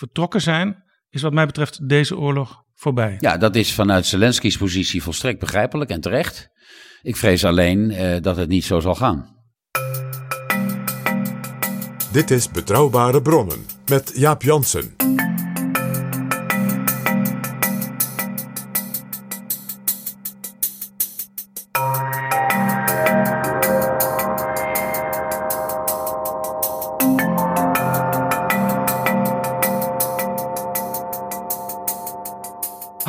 vertrokken zijn, is wat mij betreft deze oorlog voorbij. Ja, dat is vanuit Zelensky's positie volstrekt begrijpelijk en terecht. Ik vrees alleen eh, dat het niet zo zal gaan. Dit is Betrouwbare Bronnen met Jaap Jansen.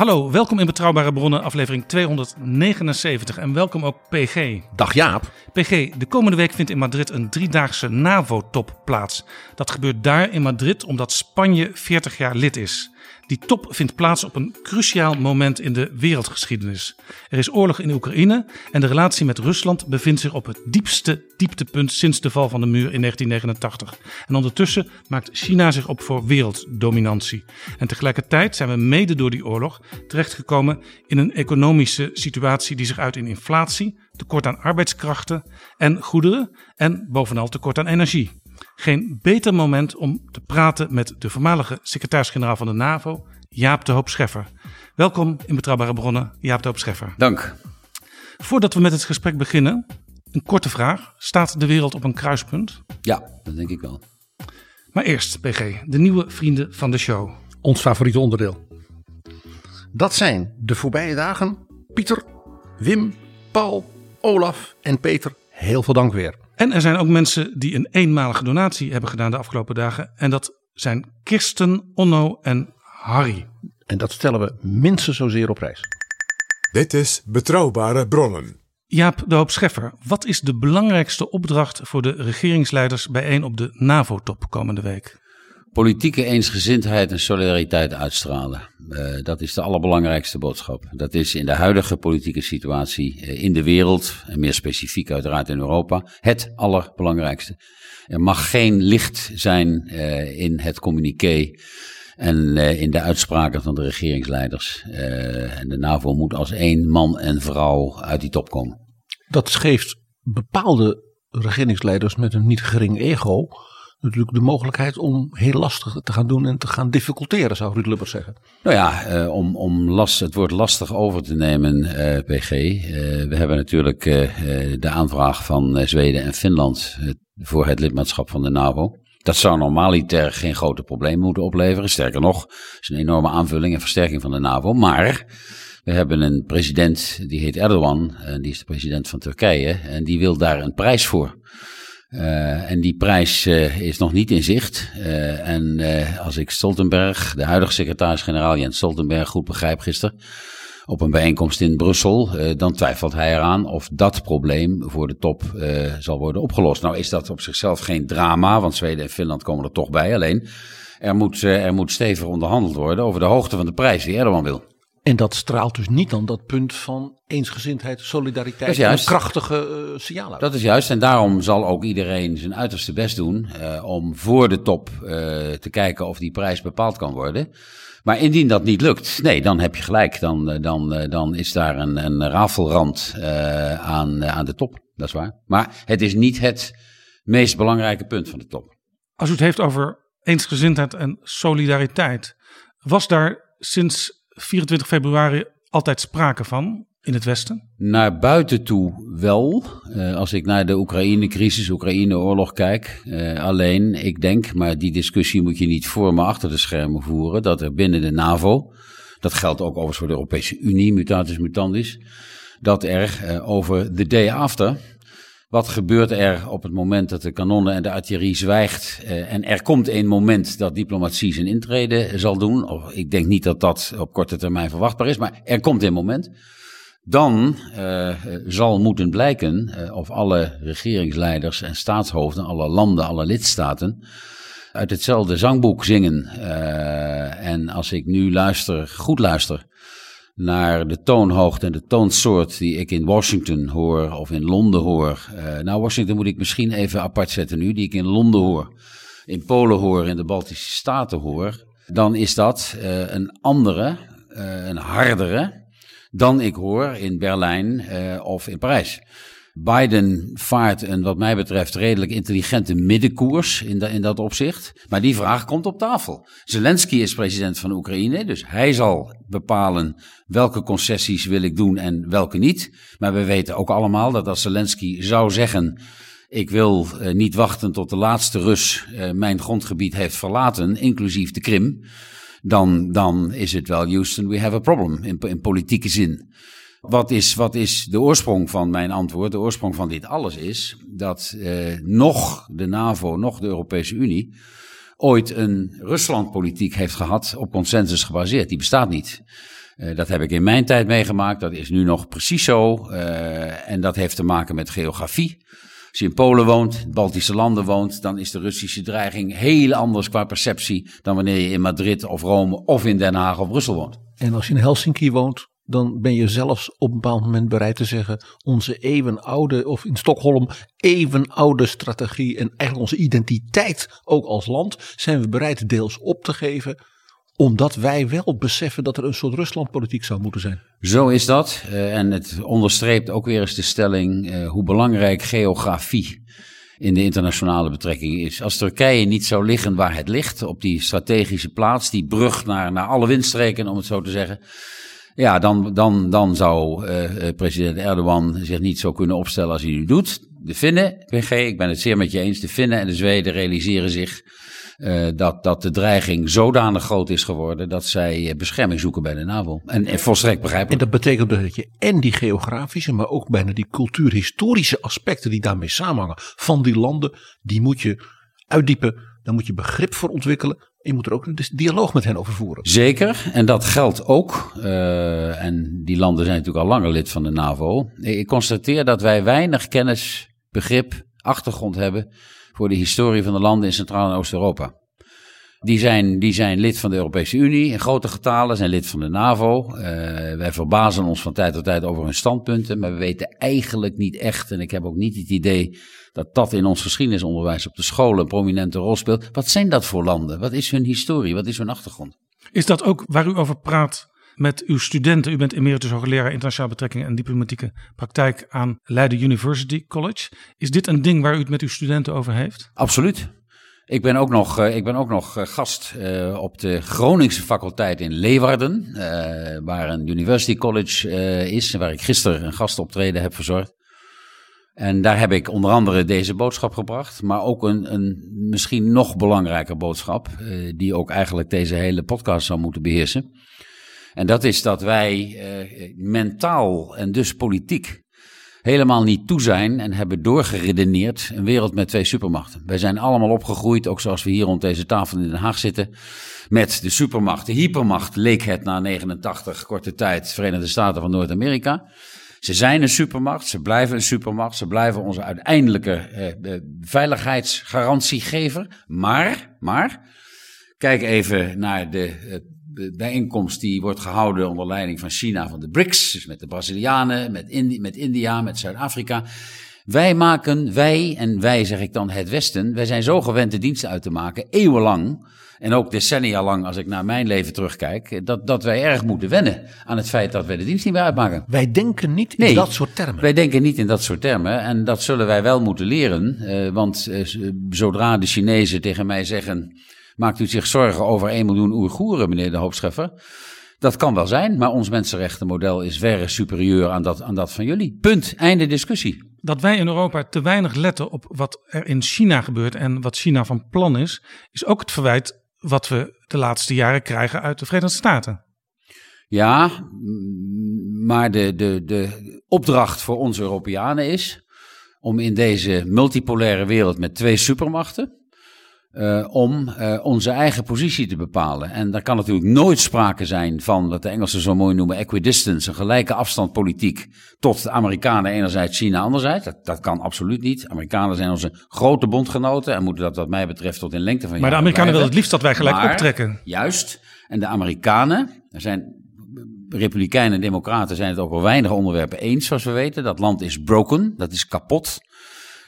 Hallo, welkom in Betrouwbare Bronnen, aflevering 279 en welkom ook PG. Dag Jaap. PG, de komende week vindt in Madrid een driedaagse NAVO-top plaats. Dat gebeurt daar in Madrid omdat Spanje 40 jaar lid is. Die top vindt plaats op een cruciaal moment in de wereldgeschiedenis. Er is oorlog in Oekraïne en de relatie met Rusland bevindt zich op het diepste dieptepunt sinds de val van de muur in 1989. En ondertussen maakt China zich op voor werelddominantie. En tegelijkertijd zijn we mede door die oorlog terechtgekomen in een economische situatie die zich uit in inflatie, tekort aan arbeidskrachten en goederen en bovenal tekort aan energie. Geen beter moment om te praten met de voormalige secretaris-generaal van de NAVO, Jaap de Hoop Scheffer. Welkom in Betrouwbare Bronnen, Jaap de Hoop Scheffer. Dank. Voordat we met het gesprek beginnen, een korte vraag. Staat de wereld op een kruispunt? Ja, dat denk ik wel. Maar eerst, PG, de nieuwe vrienden van de show. Ons favoriete onderdeel. Dat zijn de voorbije dagen Pieter, Wim, Paul, Olaf en Peter. Heel veel dank weer. En er zijn ook mensen die een eenmalige donatie hebben gedaan de afgelopen dagen. En dat zijn Kirsten, Onno en Harry. En dat stellen we minstens zozeer op prijs. Dit is Betrouwbare Bronnen. Jaap de Hoop Scheffer, wat is de belangrijkste opdracht voor de regeringsleiders bijeen op de NAVO-top komende week? Politieke eensgezindheid en solidariteit uitstralen. Eh, dat is de allerbelangrijkste boodschap. Dat is in de huidige politieke situatie eh, in de wereld, en meer specifiek uiteraard in Europa, het allerbelangrijkste. Er mag geen licht zijn eh, in het communiqué en in de uitspraken van de regeringsleiders. En de NAVO moet als één man en vrouw uit die top komen. Dat geeft bepaalde regeringsleiders met een niet gering ego natuurlijk de mogelijkheid om heel lastig te gaan doen en te gaan difficulteren, zou Ruud Lubbers zeggen. Nou ja, eh, om, om last, het woord lastig over te nemen, eh, PG. eh, we hebben natuurlijk de aanvraag van Zweden en Finland voor het lidmaatschap van de NAVO. Dat zou normaliter geen grote probleem moeten opleveren. Sterker nog, het is een enorme aanvulling en versterking van de NAVO. Maar we hebben een president, die heet Erdogan, en die is de president van Turkije. En die wil daar een prijs voor. Uh, en die prijs uh, is nog niet in zicht. Uh, en als ik Stoltenberg, de huidige secretaris-generaal Jens Stoltenberg, goed begrijp gisteren, op een bijeenkomst in Brussel, dan twijfelt hij eraan of dat probleem voor de top zal worden opgelost. Nou is dat op zichzelf geen drama, want Zweden en Finland komen er toch bij. Alleen, er moet, er moet stevig onderhandeld worden over de hoogte van de prijs die Erdogan wil. En dat straalt dus niet dan dat punt van eensgezindheid, solidariteit en een krachtige uh, signaal uit. Dat is juist en daarom zal ook iedereen zijn uiterste best doen uh, om voor de top uh, te kijken of die prijs bepaald kan worden. Maar indien dat niet lukt, nee, dan heb je gelijk. Dan, dan, dan is daar een, een rafelrand aan, aan de top, dat is waar. Maar het is niet het meest belangrijke punt van de top. Als u het heeft over eensgezindheid en solidariteit, was daar sinds 24 februari altijd sprake van? in het Westen? Naar buiten toe wel. Uh, als ik naar de Oekraïne-crisis, Oekraïne-oorlog kijk. Uh, alleen, ik denk, maar die discussie moet je niet voor me achter de schermen voeren, dat er binnen de NAVO, dat geldt ook overigens voor de Europese Unie, mutatis mutandis, dat er uh, over the day after wat gebeurt er op het moment dat de kanonnen en de artillerie zwijgt uh, en er komt een moment dat diplomatie zijn intrede zal doen? Of, ik denk niet dat dat op korte termijn verwachtbaar is, maar er komt een moment. Dan uh, zal moeten blijken uh, of alle regeringsleiders en staatshoofden, alle landen, alle lidstaten uit hetzelfde zangboek zingen. en als ik nu luister, goed luister naar de toonhoogte en de toonsoort die ik in Washington hoor of in Londen hoor. Uh, nou, Washington moet ik misschien even apart zetten nu, die ik in Londen hoor, in Polen hoor, in de Baltische Staten hoor. Dan is dat uh, een andere, uh, een hardere dan ik hoor in Berlijn of in Parijs. Biden vaart een, wat mij betreft, redelijk intelligente middenkoers in, in dat opzicht. Maar die vraag komt op tafel. Zelensky is president van Oekraïne, dus hij zal bepalen welke concessies wil ik doen en welke niet. Maar we weten ook allemaal dat als Zelensky zou zeggen. Ik wil uh, niet wachten tot de laatste Rus uh, mijn grondgebied heeft verlaten, inclusief de Krim. Dan, dan is het wel, Houston, we have a problem in, in politieke zin. Wat is, wat is de oorsprong van mijn antwoord? De oorsprong van dit alles is dat eh, nog de NAVO, nog de Europese Unie ooit een Ruslandpolitiek heeft gehad op consensus gebaseerd. Die bestaat niet. Uh, dat heb ik in mijn tijd meegemaakt. Dat is nu nog precies zo. Uh, en dat heeft te maken met geografie. Als je in Polen woont, Baltische landen woont, dan is de Russische dreiging heel anders qua perceptie dan wanneer je in Madrid of Rome of in Den Haag of Brussel woont. En als je in Helsinki woont, dan ben je zelfs op een bepaald moment bereid te zeggen: onze eeuwenoude, of in Stockholm, eeuwenoude strategie en eigenlijk onze identiteit ook als land, zijn we bereid deels op te geven omdat wij wel beseffen dat er een soort Ruslandpolitiek zou moeten zijn. Zo is dat. Uh, en het onderstreept ook weer eens de stelling uh, hoe belangrijk geografie in de internationale betrekkingen is. Als Turkije niet zou liggen waar het ligt, op die strategische plaats, die brug naar, naar alle windstreken, om het zo te zeggen ja, dan, dan, dan zou uh, president Erdogan zich niet zo kunnen opstellen als hij nu doet. De Finnen, PG, ik ben het zeer met je eens, de Finnen en de Zweden realiseren zich uh, dat, dat de dreiging zodanig groot is geworden dat zij bescherming zoeken bij de NAVO. En, en volstrekt begrijpelijk. En dat betekent dat je en die geografische, maar ook bijna die cultuurhistorische aspecten die daarmee samenhangen van die landen, die moet je uitdiepen. Daar moet je begrip voor ontwikkelen. Je moet er ook een dialoog met hen over voeren. Zeker, en dat geldt ook. Uh, en die landen zijn natuurlijk al langer lid van de NAVO. Ik constateer dat wij weinig kennis, begrip, achtergrond hebben voor de historie van de landen in Centraal- en Oost-Europa. Die zijn, die zijn lid van de Europese Unie in grote getalen, zijn lid van de NAVO. Uh, wij verbazen ons van tijd tot tijd over hun standpunten, maar we weten eigenlijk niet echt, en ik heb ook niet het idee dat dat in ons geschiedenisonderwijs op de scholen een prominente rol speelt. Wat zijn dat voor landen? Wat is hun historie? Wat is hun achtergrond? Is dat ook waar u over praat met uw studenten? U bent emeritus hoogleraar internationale betrekkingen en diplomatieke praktijk aan Leiden University College. Is dit een ding waar u het met uw studenten over heeft? Absoluut. Ik ben ook nog, uh, ik ben ook nog uh, gast uh, op de Groningse faculteit in Leeuwarden, waar een University College is, waar ik gisteren een gastoptreden heb verzorgd. En daar heb ik onder andere deze boodschap gebracht, maar ook een, een misschien nog belangrijker boodschap, uh, die ook eigenlijk deze hele podcast zou moeten beheersen. En dat is dat wij uh, mentaal en dus politiek helemaal niet toe zijn en hebben doorgeredeneerd een wereld met twee supermachten. Wij zijn allemaal opgegroeid, ook zoals we hier rond deze tafel in Den Haag zitten, met de supermacht. De hypermacht leek het na 89 korte tijd Verenigde Staten van Noord-Amerika. Ze zijn een supermacht, ze blijven een supermacht, ze blijven onze uiteindelijke eh, veiligheidsgarantiegever. Maar, maar, kijk even naar de, de bijeenkomst die wordt gehouden onder leiding van China van de BRICS, dus met de Brazilianen, met, met India, met Zuid-Afrika. Wij maken, wij, en wij zeg ik dan het Westen, wij zijn zo gewend de diensten uit te maken, eeuwenlang en ook decennia lang, als ik naar mijn leven terugkijk, dat, dat wij erg moeten wennen aan het feit dat wij de dienst niet meer uitmaken. Wij denken niet in dat soort termen. Wij denken niet in dat soort termen. En dat zullen wij wel moeten leren. Uh, want uh, zodra de Chinezen tegen mij zeggen. Maakt u zich zorgen over 1 miljoen Oeigoeren, meneer de Hoopscheffer? Dat kan wel zijn, maar ons mensenrechtenmodel is verre superieur aan dat, aan dat van jullie. Punt. Einde discussie. Dat wij in Europa te weinig letten op wat er in China gebeurt en wat China van plan is, is ook het verwijt wat we de laatste jaren krijgen uit de Verenigde Staten. Ja, maar de, de, de opdracht voor ons Europeanen is om in deze multipolaire wereld met twee supermachten. Uh, om uh, onze eigen positie te bepalen. En daar kan natuurlijk nooit sprake zijn van wat de Engelsen zo mooi noemen equidistance, een gelijke afstand politiek tot de Amerikanen enerzijds, China anderzijds. Dat, dat kan absoluut niet. Amerikanen zijn onze grote bondgenoten en moeten dat wat mij betreft tot in lengte van Maar de Amerikanen willen het liefst dat wij gelijk maar, optrekken. Juist. En de Amerikanen, er zijn Republikeinen en Democraten zijn het over weinig onderwerpen eens, zoals we weten. Dat land is broken, dat is kapot.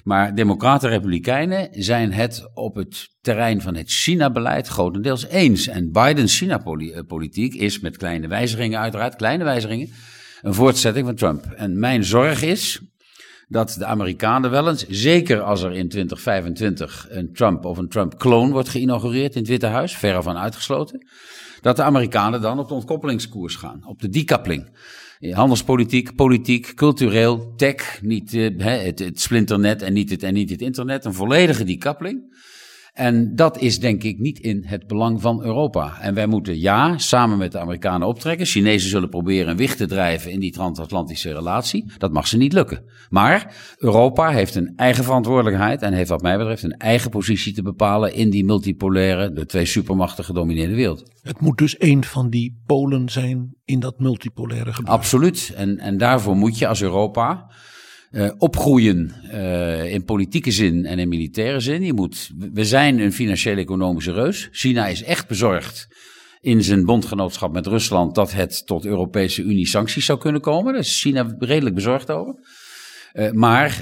Maar Democraten en Republikeinen zijn het op het terrein van het China-beleid grotendeels eens. En Bidens China-politiek is met kleine wijzigingen, uiteraard, kleine wijzigingen, een voortzetting van Trump. En mijn zorg is dat de Amerikanen wel eens, zeker als er in 2025 een Trump of een Trump-kloon wordt geïnaugureerd in het Witte Huis, verre van uitgesloten, dat de Amerikanen dan op de ontkoppelingskoers gaan, op de decoupling. Handelspolitiek, politiek, cultureel, tech, niet uh, het, het, splinternet en niet het, en niet het internet, een volledige decoupling. En dat is denk ik niet in het belang van Europa. En wij moeten ja, samen met de Amerikanen optrekken. Chinezen zullen proberen een wicht te drijven in die transatlantische relatie. Dat mag ze niet lukken. Maar Europa heeft een eigen verantwoordelijkheid en heeft wat mij betreft een eigen positie te bepalen in die multipolaire, de twee supermachten gedomineerde wereld. Het moet dus een van die polen zijn in dat multipolaire gebied. Absoluut. En, en daarvoor moet je als Europa uh, opgroeien uh, in politieke zin en in militaire zin. Je moet, we zijn een financieel-economische reus. China is echt bezorgd in zijn bondgenootschap met Rusland dat het tot Europese Unie sancties zou kunnen komen. Daar is China redelijk bezorgd over. Uh, maar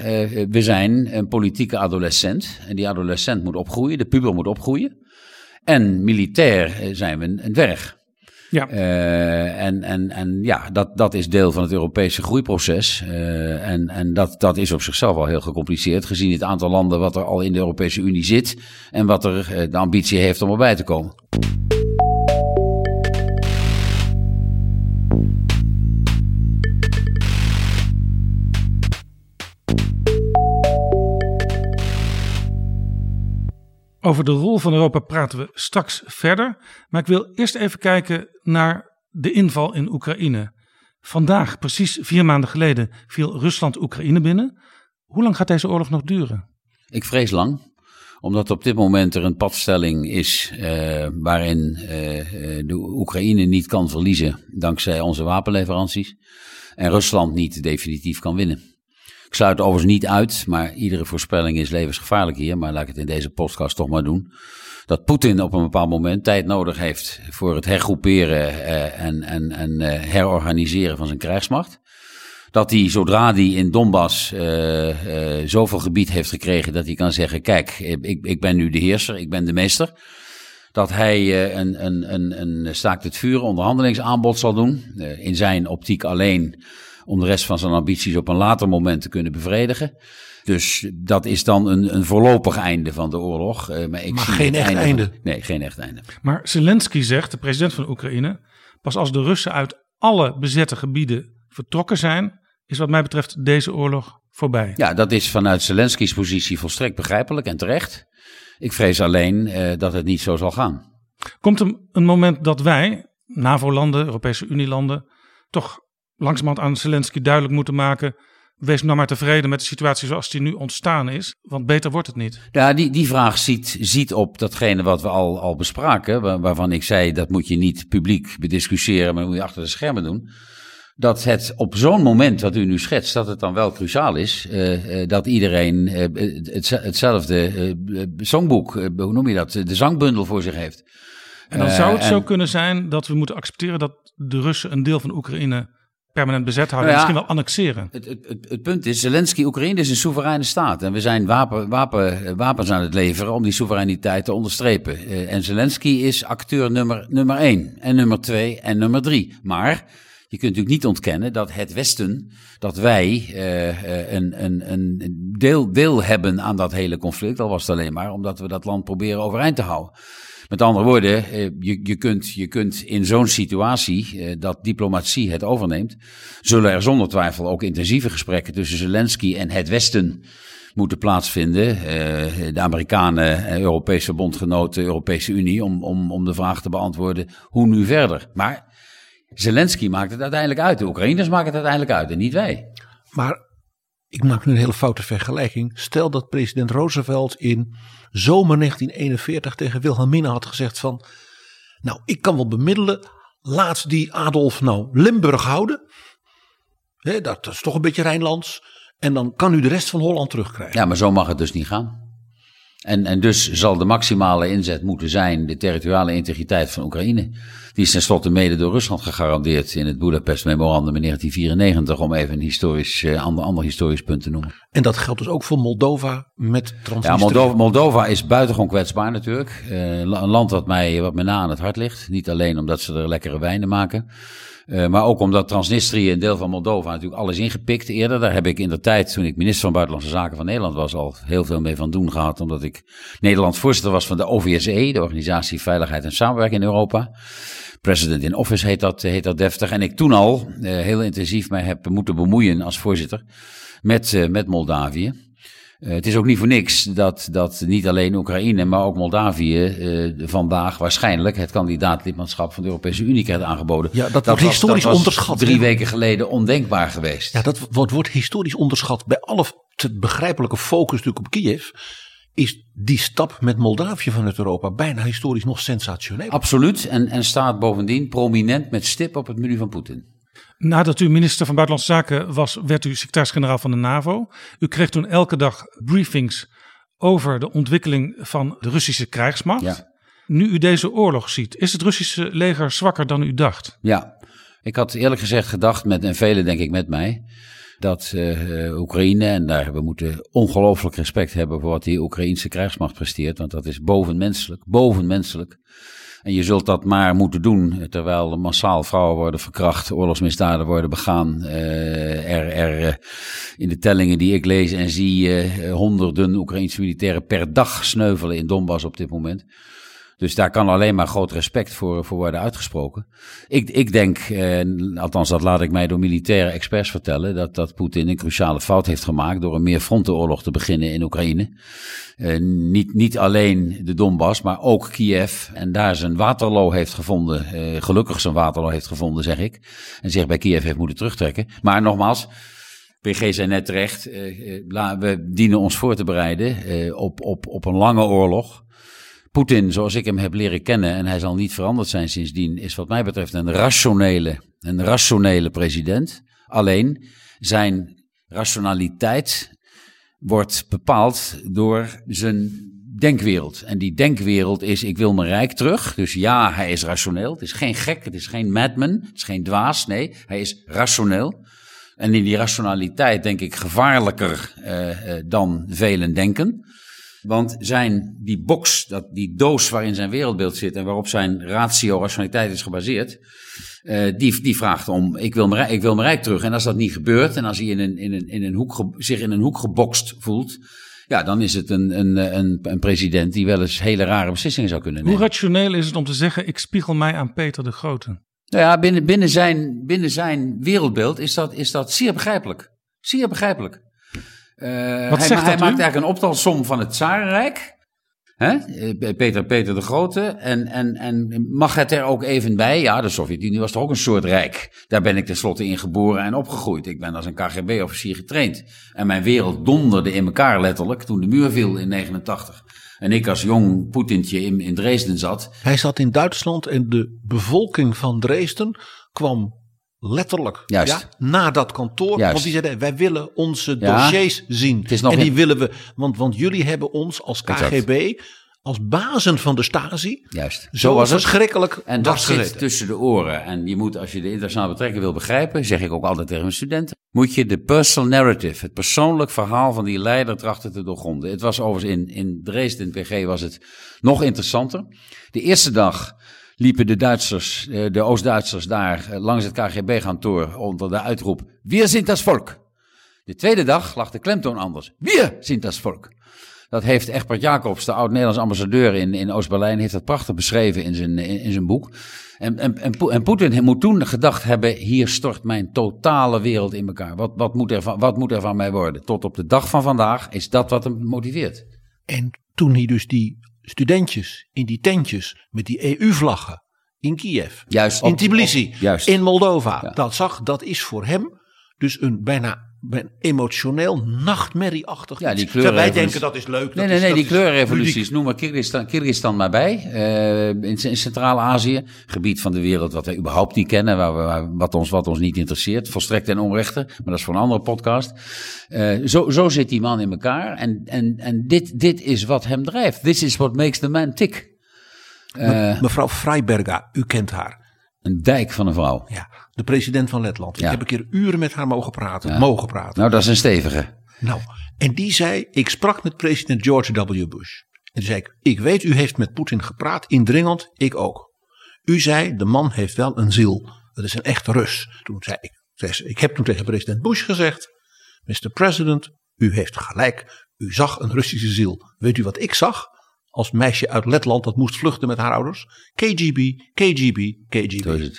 we zijn een politieke adolescent. En die adolescent moet opgroeien, de puber moet opgroeien. En militair zijn we een dwerg. Ja. Uh, en, en, en ja, dat, dat is deel van het Europese groeiproces. Uh, en en dat, dat is op zichzelf al heel gecompliceerd, gezien het aantal landen wat er al in de Europese Unie zit en wat er uh, de ambitie heeft om erbij te komen. Over de rol van Europa praten we straks verder. Maar ik wil eerst even kijken naar de inval in Oekraïne. Vandaag, precies vier maanden geleden, viel Rusland Oekraïne binnen. Hoe lang gaat deze oorlog nog duren? Ik vrees lang omdat op dit moment er een padstelling is uh, waarin uh, de Oekraïne niet kan verliezen dankzij onze wapenleveranties en Rusland niet definitief kan winnen. Ik sluit overigens niet uit, maar iedere voorspelling is levensgevaarlijk hier. Maar laat ik het in deze podcast toch maar doen. Dat Poetin op een bepaald moment tijd nodig heeft voor het hergroeperen uh, en, en, en uh, herorganiseren van zijn krijgsmacht. Dat hij, zodra hij in Donbass uh, zoveel gebied heeft gekregen dat hij kan zeggen: Kijk, ik, ik ben nu de heerser, ik ben de meester. Dat hij een, een, een, een staakt het vuur onderhandelingsaanbod zal doen. in zijn optiek alleen om de rest van zijn ambities op een later moment te kunnen bevredigen. Dus dat is dan een, een voorlopig einde van de oorlog. Uh, maar ik maar zie geen echt einde. einde. Nee, geen echt einde. Maar Zelensky zegt, de president van Oekraïne, pas als de Russen uit alle bezette gebieden vertrokken zijn, is wat mij betreft deze oorlog voorbij. Ja, dat is vanuit Zelensky's positie volstrekt begrijpelijk en terecht. Ik vrees alleen uh, dat het niet zo zal gaan. Komt er een moment dat wij, NAVO-landen, Europese Unielanden, toch langzamerhand aan Zelensky duidelijk moeten maken. Wees nou maar tevreden met de situatie zoals die nu ontstaan is, want beter wordt het niet. Ja, die, die vraag ziet, ziet op datgene wat we al, al bespraken, waar, waarvan ik zei dat moet je niet publiek bediscussiëren, maar moet je achter de schermen doen. Dat het op zo'n moment wat u nu schetst, dat het dan wel cruciaal is, uh, uh, dat iedereen uh, het, hetzelfde zangboek, hoe noem je dat, de zangbundel voor zich heeft. En dan zou het en, zo kunnen zijn dat we moeten accepteren dat de Russen een deel van Oekraïne permanent bezet houden, nou ja, misschien wel annexeren. Het, het, het, het, punt is, Zelensky, Oekraïne is een soevereine staat. En we zijn wapen, wapen, wapens aan het leveren om die soevereiniteit te onderstrepen. Uh, en Zelensky is acteur nummer, nummer één, en nummer twee, en nummer drie. Maar je kunt natuurlijk niet ontkennen dat het Westen, dat wij uh, een, een, een deel, deel hebben aan dat hele conflict. Al was het alleen maar omdat we dat land proberen overeind te houden. Met andere woorden, eh, je, je, kunt, je kunt in zo'n situatie eh, dat diplomatie het overneemt, zullen er zonder twijfel ook intensieve gesprekken tussen Zelensky en het Westen moeten plaatsvinden. Eh, de Amerikanen, Europese bondgenoten, Europese Unie, om, om, om de vraag te beantwoorden hoe nu verder. Maar Zelensky maakt het uiteindelijk uit. De Oekraïners maken het uiteindelijk uit en niet wij. Maar ik maak nu een hele foute vergelijking. Stel dat president Roosevelt in zomer 1941 tegen Wilhelmina had gezegd van... Nou, ik kan wel bemiddelen. Laat die Adolf nou Limburg houden. dat is toch een beetje Rijnlands. En dan kan u de rest van Holland terugkrijgen. Ja, maar zo mag het dus niet gaan. En, en dus zal de maximale inzet moeten zijn de territoriale integriteit van Oekraïne. Die is tenslotte mede door Rusland gegarandeerd in het Budapest Memorandum in 1994, om even een historisch, uh, ander, ander historisch punt te noemen. En dat geldt dus ook voor Moldova met Transnistrië? Ja, Moldova, Moldova is buitengewoon kwetsbaar natuurlijk. Uh, een land wat mij, wat me na aan het hart ligt. Niet alleen omdat ze er lekkere wijnen maken. Uh, maar ook omdat Transnistrië, een deel van Moldova, natuurlijk alles ingepikt eerder. Daar heb ik in de tijd, toen ik minister van Buitenlandse Zaken van Nederland was, al heel veel mee van doen gehad. Omdat ik Nederland voorzitter was van de OVSE, de Organisatie Veiligheid en Samenwerking in Europa. President in Office heet dat, heet dat deftig. En ik toen al uh, heel intensief mij heb moeten bemoeien als voorzitter met, uh, met Moldavië. Uh, het is ook niet voor niks dat, dat niet alleen Oekraïne, maar ook Moldavië uh, vandaag waarschijnlijk het kandidaatlidmaatschap van de Europese Unie krijgt aangeboden. Ja, dat, dat wordt was, historisch dat onderschat. Drie weken geleden ondenkbaar geweest. Ja, dat wordt, wordt historisch onderschat bij alle te begrijpelijke focus natuurlijk op Kiev is die stap met Moldavië vanuit Europa bijna historisch nog sensationeel. Absoluut. En, en staat bovendien prominent met stip op het menu van Poetin. Nadat u minister van Buitenlandse Zaken was, werd u secretaris-generaal van de NAVO. U kreeg toen elke dag briefings over de ontwikkeling van de Russische krijgsmacht. Ja. Nu u deze oorlog ziet, is het Russische leger zwakker dan u dacht? Ja, ik had eerlijk gezegd gedacht, met, en velen denk ik met mij, dat uh, Oekraïne, en daar we moeten ongelooflijk respect hebben voor wat die Oekraïnse krijgsmacht presteert, want dat is bovenmenselijk, bovenmenselijk. En je zult dat maar moeten doen, terwijl massaal vrouwen worden verkracht, oorlogsmisdaden worden begaan. Uh, er, er in de tellingen die ik lees en zie, uh, honderden Oekraïnse militairen per dag sneuvelen in Donbass op dit moment. Dus daar kan alleen maar groot respect voor, voor worden uitgesproken. Ik, ik denk, eh, althans dat laat ik mij door militaire experts vertellen, dat, dat Poetin een cruciale fout heeft gemaakt door een meerfrontenoorlog te beginnen in Oekraïne. Eh, niet, niet alleen de Donbass, maar ook Kiev. En daar zijn waterloo heeft gevonden, eh, gelukkig zijn waterloo heeft gevonden, zeg ik. En zich bij Kiev heeft moeten terugtrekken. Maar nogmaals, PG zei net terecht, uh, we dienen ons voor te bereiden op, op, op een lange oorlog. Poetin, zoals ik hem heb leren kennen, en hij zal niet veranderd zijn sindsdien, is wat mij betreft een rationele, een rationele president. Alleen zijn rationaliteit wordt bepaald door zijn denkwereld. En die denkwereld is: ik wil mijn rijk terug. Dus ja, hij is rationeel. Het is geen gek, het is geen madman, het is geen dwaas. Nee, hij is rationeel. En in die rationaliteit denk ik gevaarlijker uh, uh, dan velen denken. Want zijn, die box, dat, die doos waarin zijn wereldbeeld zit en waarop zijn ratio, rationaliteit is gebaseerd, uh, die, die vraagt om, ik wil, mijn, ik wil mijn rijk terug. En als dat niet gebeurt en als hij in een, in een, in een hoek, zich in een hoek gebokst voelt, ja, dan is het een, een, een, een president die wel eens hele rare beslissingen zou kunnen nemen. Hoe rationeel is het om te zeggen, ik spiegel mij aan Peter de Grote? Nou ja, binnen, binnen, zijn, binnen zijn wereldbeeld is dat, is dat zeer begrijpelijk. Zeer begrijpelijk. Uh, Wat hij, zegt hij dat maakt u? eigenlijk een optelsom van het Tsarenrijk. Hè? Eh, Peter, Peter de Grote. En, en, en mag het er ook even bij? Ja, de Sovjet-Unie was toch ook een soort rijk. Daar ben ik tenslotte in geboren en opgegroeid. Ik ben als een KGB-officier getraind. En mijn wereld donderde in elkaar letterlijk toen de muur viel in 89. En ik als jong Poetintje in, in Dresden zat. Hij zat in Duitsland en de bevolking van Dresden kwam letterlijk Juist. Ja, naar dat kantoor. Juist. Want die zeiden, wij willen onze Ja. dossiers zien. Het is nog en die willen we, want, want jullie hebben ons als KGB, als bazen van de Stasi, Juist. zo, was het. verschrikkelijk En dat zit tussen de oren. En je moet, als je de internationale betrekking wil begrijpen, zeg ik ook altijd tegen mijn studenten, moet je de personal narrative, het persoonlijk verhaal van die leider trachten te doorgronden. Het was overigens in, in Dresden, in PG, was het nog interessanter. De eerste dag liepen de Duitsers, eh, de Oost-Duitsers daar eh, langs het KGB-kantoor onder de uitroep, Wir sind das Volk. De tweede dag lag de klemtoon anders. Wir sind das Volk. Dat heeft Egbert Jacobs, de oud-Nederlands ambassadeur in, in Oost-Berlijn, heeft dat prachtig beschreven in zijn, in, zijn boek. En, en, en, en Poetin moet toen gedacht hebben, hier stort mijn totale wereld in elkaar. Wat, wat, moet er van, wat moet er van mij worden? Tot op de dag van vandaag is dat wat hem motiveert. En toen hij dus die studentjes in die tentjes met die EU-vlaggen in Kiev, Juist. in Tbilisi, juist. in Moldova, Ja. dat zag, dat is voor hem dus een bijna emotioneel nachtmerrieachtig Ja, die Terwijl wij denken dat is leuk. Nee, dat nee, is- nee, dat die ludiek. Noem maar Kyrgyzstan, Kyrgyzstan maar bij. eh, in, in Centraal-Azië. Gebied van de wereld wat wij überhaupt niet kennen. Waar we, wat, ons, wat ons niet interesseert. Volstrekt en onrechte. Maar dat is voor een andere podcast. Eh, zo, zo zit die man in elkaar. En, en, en dit, dit is wat hem drijft. This is what makes the man tick. Eh, Mevrouw Freiberga, u kent haar. een dijk van een vrouw. Ja, de president van Letland. Ja. Ik heb een keer uren met haar mogen praten. Ja. Mogen praten. Nou, dat is een stevige. Nou, en die zei, ik sprak met president George W. Bush. En toen zei ik, ik weet u heeft met Poetin gepraat, indringend, ik ook. U zei, de man heeft wel een ziel. Dat is een echte Rus. Toen zei ik, ik heb toen tegen president Bush gezegd, Mr. President, u heeft gelijk. U zag een Russische ziel. Weet u wat ik zag? Als meisje uit Letland dat moest vluchten met haar ouders. KGB, KGB, KGB.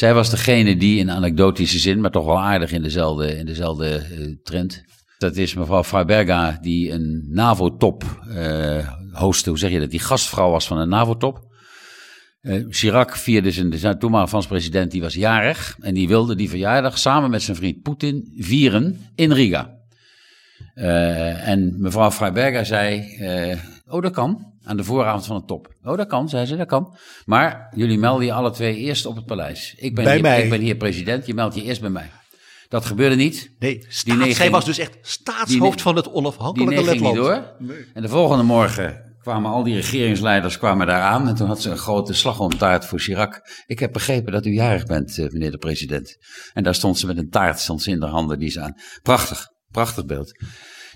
Zij was degene die in anekdotische zin, maar toch wel aardig in dezelfde, in dezelfde eh, trend. Dat is mevrouw Freiberga, die een NAVO-top eh hostte. Hoe zeg je dat? Die gastvrouw was van een NAVO-top. Eh, Chirac vierde zijn, toenmalige Frans president, die was jarig. En die wilde die verjaardag samen met zijn vriend Poetin vieren in Riga. En mevrouw Freiberga zei, oh dat kan, aan de vooravond van de top. Oh dat kan, zei ze, dat kan. Maar jullie melden je alle twee eerst op het paleis. Ik ben, Bij hier, mij. ik ben hier president, je meldt je eerst bij mij. Dat gebeurde niet. Nee, staats- Die nee zij was dus echt staatshoofd nee- van het Die onafhankelijke nee Letland. door. En de volgende morgen kwamen al die regeringsleiders kwamen daar aan. En toen had ze een grote slagroomtaart voor Chirac. Ik heb begrepen dat u jarig bent, eh, meneer de president. En daar stond ze met een taart stond ze in de handen die ze aan. Prachtig, prachtig beeld.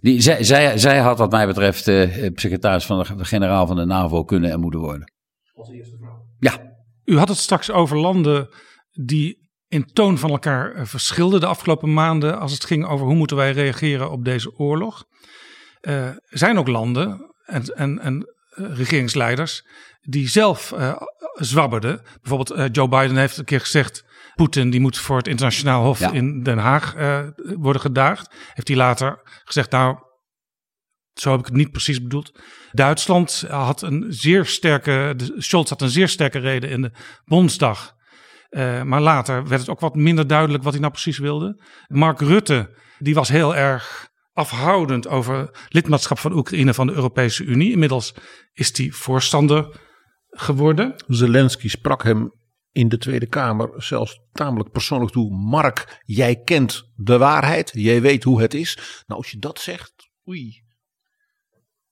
Die, zij, zij, zij had wat mij betreft eh, secretaris van de generaal van de NAVO kunnen en moeten worden. Ja, U had het straks over landen die in toon van elkaar eh, verschilden de afgelopen maanden als het ging over hoe moeten wij reageren op deze oorlog. Eh, Er zijn ook landen en, en, en regeringsleiders die zelf eh, zwabberden. Bijvoorbeeld eh, Joe Biden heeft een keer gezegd, Poetin die moet voor het internationaal hof Ja. in Den Haag eh, worden gedaagd. Heeft hij later gezegd, nou zo heb ik het niet precies bedoeld. Duitsland had een zeer sterke, de- Scholz had een zeer sterke reden in de Bondsdag. Eh, maar later werd het ook wat minder duidelijk wat hij nou precies wilde. Mark Rutte, die was heel erg afhoudend over lidmaatschap van Oekraïne van de Europese Unie. Inmiddels is hij voorstander geworden. Zelensky sprak hem in de Tweede Kamer zelfs tamelijk persoonlijk toe. Mark, jij kent de waarheid. Jij weet hoe het is. Nou, als je dat zegt, oei.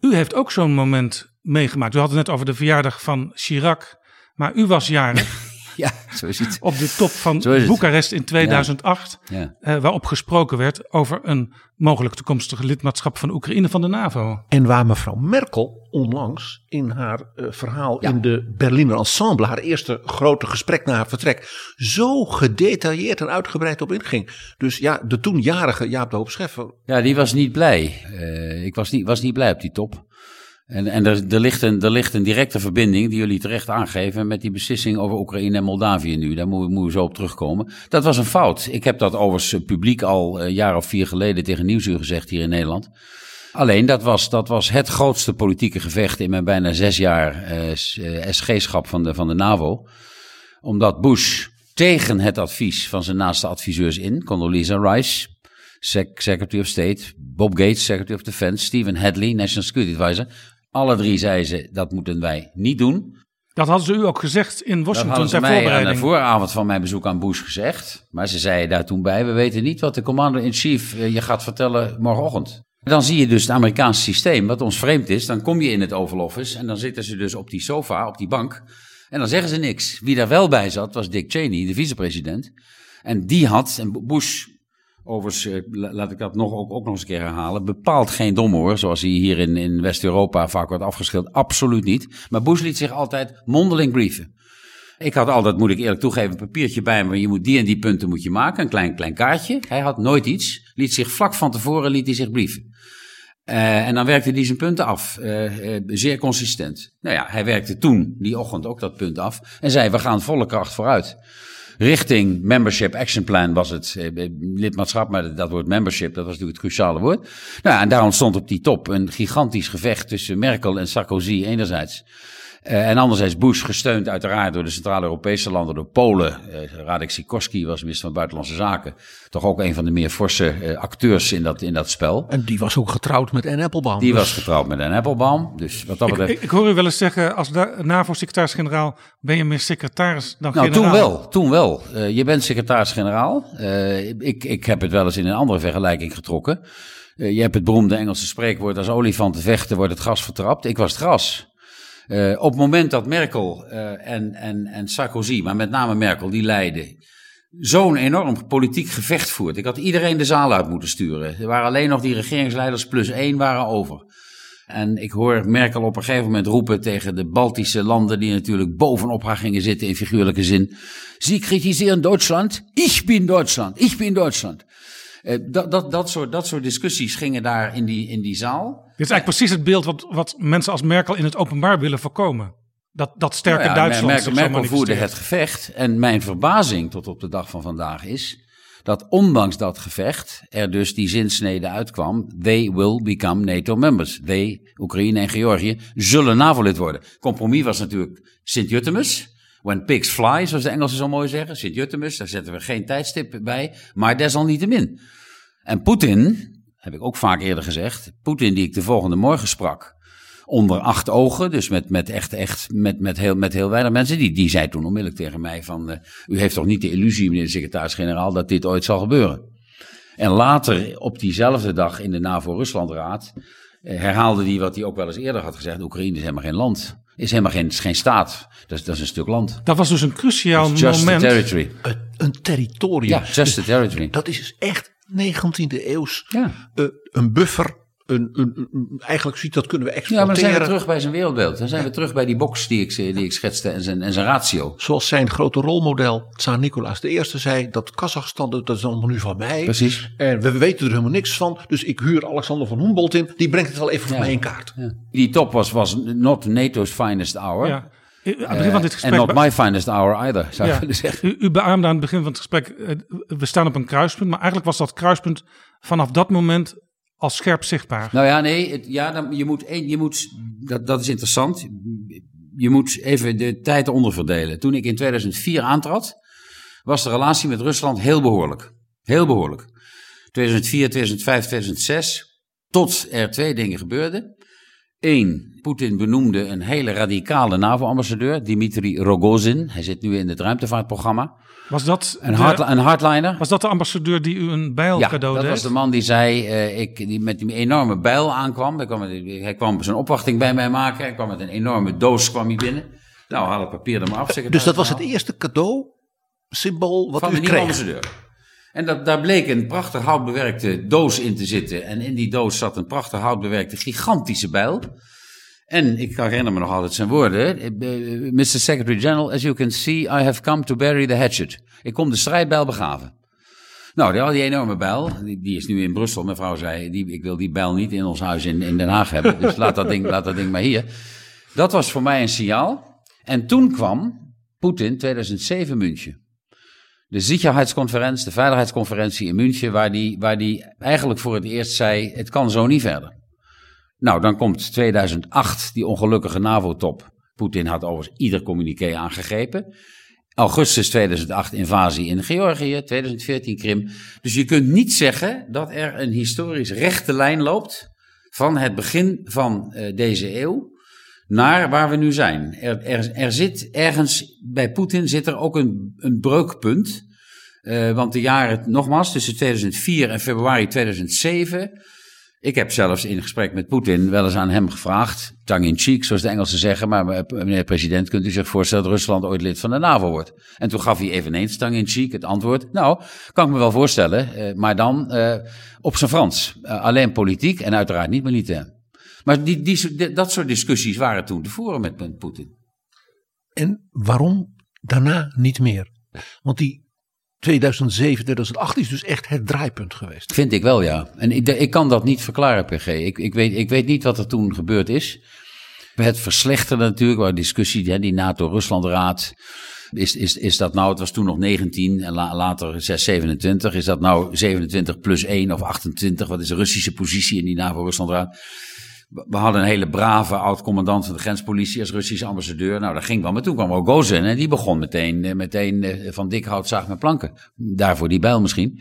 U heeft ook zo'n moment meegemaakt. U had het net over de verjaardag van Chirac. Maar u was jarig ja zo is het. op de top van. Boekarest in 2008. Ja. eh, waarop gesproken werd over een mogelijk toekomstig lidmaatschap van Oekraïne van de NAVO. En waar mevrouw Merkel onlangs in haar eh, verhaal Ja. in de Berliner Ensemble, haar eerste grote gesprek na haar vertrek, zo gedetailleerd en uitgebreid op inging. Dus ja, de toenjarige Jaap de Hoop Scheffer. Ja, die was niet blij. Eh, ik was niet, was niet blij op die top. En, en er, ligt een, directe verbinding, die jullie terecht aangeven, met die beslissing over Oekraïne en Moldavië nu. Daar moeten we, zo op terugkomen. Dat was een fout. Ik heb dat overigens eh, publiek al een jaar of vier geleden tegen Nieuwsuur gezegd hier in Nederland. Alleen, dat was, dat was het grootste politieke gevecht in mijn bijna zes jaar eh, s- eh, SG-schap van de, van de NAVO. Omdat Bush tegen het advies van zijn naaste adviseurs in, Condoleezza Rice, Sec- Secretary of State, Bob Gates, Secretary of Defense, Stephen Hadley, National Security Advisor. Alle drie zeiden ze, dat moeten wij niet doen. Dat hadden ze u ook gezegd in Dat Washington ter mij aan de vooravond van mijn bezoek aan Bush gezegd. Maar ze zeiden daar toen bij, we weten niet wat de commander-in-chief eh, je gaat vertellen morgenochtend. Dan zie je dus het Amerikaanse systeem, wat ons vreemd is. Dan kom je in het Oval Office en dan zitten ze dus op die sofa, op die bank. En dan zeggen ze niks. Wie daar wel bij zat, was Dick Cheney, de vicepresident. En die had, en Bush, overigens, eh, la- laat ik dat nog, ook, nog eens een keer herhalen, bepaalt geen dom hoor, zoals hij hier in, in West-Europa vaak wordt afgeschilderd. Absoluut niet. Maar Bush liet zich altijd mondeling brieven. Ik had altijd, moet ik eerlijk toegeven, een papiertje bij me. Je moet die en die punten moet je maken, een klein, klein kaartje. Hij had nooit iets. Liet zich vlak van tevoren liet hij zich brieven. Uh, en dan werkte hij zijn punten af. Uh, zeer consistent. Nou ja, hij werkte toen, die ochtend, ook dat punt af. En zei: We gaan volle kracht vooruit. Richting Membership Action Plan was het lidmaatschap, maar dat woord membership, dat was natuurlijk het cruciale woord. Nou, en daar ontstond op die top een gigantisch gevecht tussen Merkel en Sarkozy enerzijds. Uh, en anderzijds Bush, gesteund uiteraard door de Centraal-Europese landen, door Polen. Uh, Radek Sikorski was minister van Buitenlandse Zaken. Toch ook een van de meer forse uh, acteurs in dat, in dat spel. En die was ook getrouwd met Anne Applebaum. Die dus. was getrouwd met Anne Applebaum. Dus wat dat ik, betreft... ik, ik, hoor u wel eens zeggen, als NAVO-secretaris-generaal ben je meer secretaris dan nou, generaal. toen wel, toen wel. je bent secretaris-generaal. ik, ik heb het wel eens in een andere vergelijking getrokken. je hebt het beroemde Engelse spreekwoord, als olifanten vechten wordt het gras vertrapt. Ik was het gras. Uh, op het moment dat Merkel uh, en, en, en Sarkozy, maar met name Merkel, die leiden, zo'n enorm politiek gevecht voert. Ik had iedereen de zaal uit moeten sturen. Er waren alleen nog die regeringsleiders plus één waren over. En ik hoor Merkel op een gegeven moment roepen tegen de Baltische landen, die natuurlijk bovenop haar gingen zitten in figuurlijke zin. Sie kritisieren Duitsland. Ich bin Duitsland. Ich bin Duitsland. Uh, dat, dat, dat, soort, dat soort discussies gingen daar in die, in die zaal. Dit is eigenlijk precies het beeld wat, wat mensen als Merkel in het openbaar willen voorkomen. Dat, dat sterke nou ja, Duitsland. Merkel, Merkel voerde het gevecht. En mijn verbazing tot op de dag van vandaag is dat ondanks dat gevecht er dus die zinsnede uitkwam. They will become NATO members. They, Oekraïne en Georgië, zullen NAVO-lid worden. Compromis was natuurlijk Sint-Jutemus. When pigs fly, zoals de Engelsen zo mooi zeggen. Sint-Jutemus, daar zetten we geen tijdstip bij. Maar desalniettemin. En Poetin, heb ik ook vaak eerder gezegd. Poetin die ik de volgende morgen sprak. Onder acht ogen, dus met, met echt, echt, met, met, heel, met heel weinig mensen. Die, die zei toen onmiddellijk tegen mij van, uh, u heeft toch niet de illusie, meneer de secretaris-generaal, dat dit ooit zal gebeuren. En later, op diezelfde dag in de NAVO-Ruslandraad, uh, herhaalde hij wat hij ook wel eens eerder had gezegd. Oekraïne is helemaal geen land. Is helemaal geen, geen staat. Dat is, dat is een stuk land. Dat was dus een cruciaal just moment. A territory. Een, een territorium. Ja, just a territory. Dat is dus echt 19e eeuws. Ja. Uh, een buffer. Een, een, een, eigenlijk ziet dat kunnen we Ja, exporteren. maar dan zijn we terug bij zijn wereldbeeld. Dan zijn we terug bij die box die ik, die ik schetste en zijn, en zijn ratio. Zoals zijn grote rolmodel, Tsar Nicolaas I, zei: dat Kazachstan, dat is allemaal nu van mij. Precies. En we weten er helemaal niks van. Dus ik huur Alexander van Humboldt in. Die brengt het wel even voor Ja. mij in kaart. Ja. Die top was, was not NATO's finest hour. Ja. Aan het begin van dit En gesprek. not my finest hour either, zou ik Ja. willen zeggen. U, u beaamde aan het begin van het gesprek, eh, we staan op een kruispunt. Maar eigenlijk was dat kruispunt vanaf dat moment al scherp zichtbaar. Nou ja, nee, het, ja, dan, je moet, je moet dat, dat is interessant. Je moet even de tijd onderverdelen. Toen ik in 2004 aantrad, was de relatie met Rusland heel behoorlijk. Heel behoorlijk. 2004, 2005, 2006, tot er twee dingen gebeurden. Eén, Poetin benoemde een hele radicale NAVO-ambassadeur, Dmitri Rogozin. Hij zit nu in het ruimtevaartprogramma. Was dat, Een, de, hard, een hardliner. was dat de ambassadeur die u een bijl Ja, cadeau dat deed? was de man die zei, eh, ik, die met die enorme bijl aankwam. Hij kwam, met- hij kwam zijn opwachting bij mij maken. Hij kwam met een enorme doos kwam hij binnen. Nou, haal het papier er maar af. Dus dat was het eerste cadeau, symbool wat van u de nieuwe kreeg. ambassadeur. En dat, daar bleek een prachtig houtbewerkte doos in te zitten. En in die doos zat een prachtig houtbewerkte gigantische bijl. En ik herinner me nog altijd zijn woorden. eh, eh, Mr. Secretary General, as you can see, I have come to bury the hatchet. Ik kom de strijdbijl begraven. Nou, die, enorme bijl, die, is nu in Brussel. Mijn vrouw zei, die, ik wil die bijl niet in ons huis in, in Den Haag hebben. Dus laat dat, ding, laat dat ding maar hier. Dat was voor mij een signaal. En toen kwam Poetin 2007 München. De Sicherheidsconferentie, de Veiligheidsconferentie in München, waar die, waar die eigenlijk voor het eerst zei: het kan zo niet verder. Nou, dan komt 2008, die ongelukkige NAVO-top. Poetin had overigens ieder communiqué aangegrepen. Augustus 2008 invasie in Georgië, 2014 Krim. Dus je kunt niet zeggen dat er een historisch rechte lijn loopt van het begin van eh, deze eeuw naar waar we nu zijn. Er, er, zit ergens, bij Poetin zit er ook een, een breukpunt. Eh, want de jaren, nogmaals, tussen 2004 en februari 2007. Ik heb zelfs in gesprek met Poetin wel eens aan hem gevraagd, tongue in cheek, zoals de Engelsen zeggen, maar eh, meneer president, kunt u zich voorstellen dat Rusland ooit lid van de NAVO wordt? En toen gaf hij eveneens tongue in cheek het antwoord, nou, kan ik me wel voorstellen, eh, maar dan op zijn Frans. Alleen politiek en uiteraard niet militair. Maar die, die, die- dat soort discussies waren toen te voeren met, met Poetin. En waarom daarna niet meer? Want die 2007, 2008 is dus echt het draaipunt geweest. Vind ik wel, ja. En ik, ik kan dat niet verklaren, PG. Ik, ik, weet, ik weet niet wat er toen gebeurd is. Het verslechterde natuurlijk, waar discussie, hè, die NATO-Rusland-raad. Is, is, is dat nou, het was toen nog 19 en later 6, 27. Is dat nou 27 plus 1 of 28? Wat is de Russische positie in die NAVO-Ruslandraad? We hadden een hele brave oud-commandant van de grenspolitie als Russische ambassadeur. Nou, dat ging wel. Maar toen kwam Rogozin en die begon meteen, eh, meteen eh, van dik hout zaag met planken. Daarvoor die bijl misschien.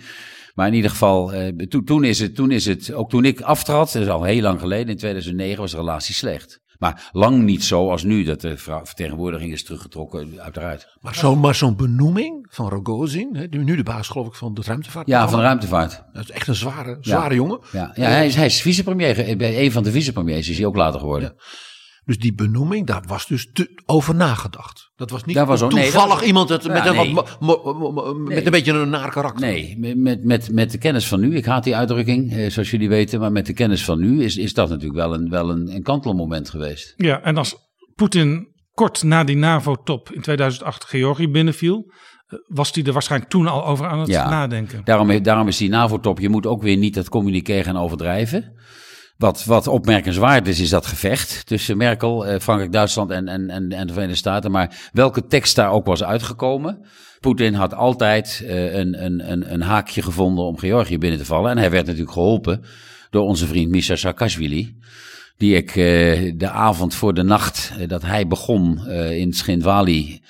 Maar in ieder geval, eh, toen, is het, toen is het, ook toen ik aftrad, dat is al heel lang geleden, in 2009 was de relatie slecht. Maar lang niet zo als nu, dat de vertegenwoordiging is teruggetrokken, uiteraard. Maar zo'n maar zo'n benoeming van Rogozin, nu de baas geloof ik van de ruimtevaart. Ja, van de ruimtevaart. Dat is echt een zware, zware jongen. Ja, ja hij, is, hij is vicepremier, bij een van de vicepremiers is hij ook later geworden. Ja. Dus die benoeming, daar was dus te, over nagedacht. Dat was niet was toevallig iemand met, een, wat, met een beetje een naar karakter. Nee, met, met, met de kennis van nu, ik haat die uitdrukking, eh, zoals jullie weten, maar met de kennis van nu is, is dat natuurlijk wel een, wel een, een kantelmoment geweest. Ja, en als Poetin kort na die NAVO-top in 2008 Georgië binnenviel, eh, was hij er waarschijnlijk toen al over aan het nadenken. Daarom, daarom is die NAVO-top, je moet ook weer niet dat communiqueren gaan overdrijven. Wat, wat opmerkenswaard is, is dat gevecht tussen Merkel, eh, Frankrijk, Duitsland en, en, en, en de Verenigde Staten. Maar welke tekst daar ook was uitgekomen. Poetin had altijd uh, een, een, een, een haakje gevonden om Georgië binnen te vallen. En hij werd natuurlijk geholpen door onze vriend Misha Saakashvili. Die ik uh, de avond voor de nacht dat hij begon in Schindwali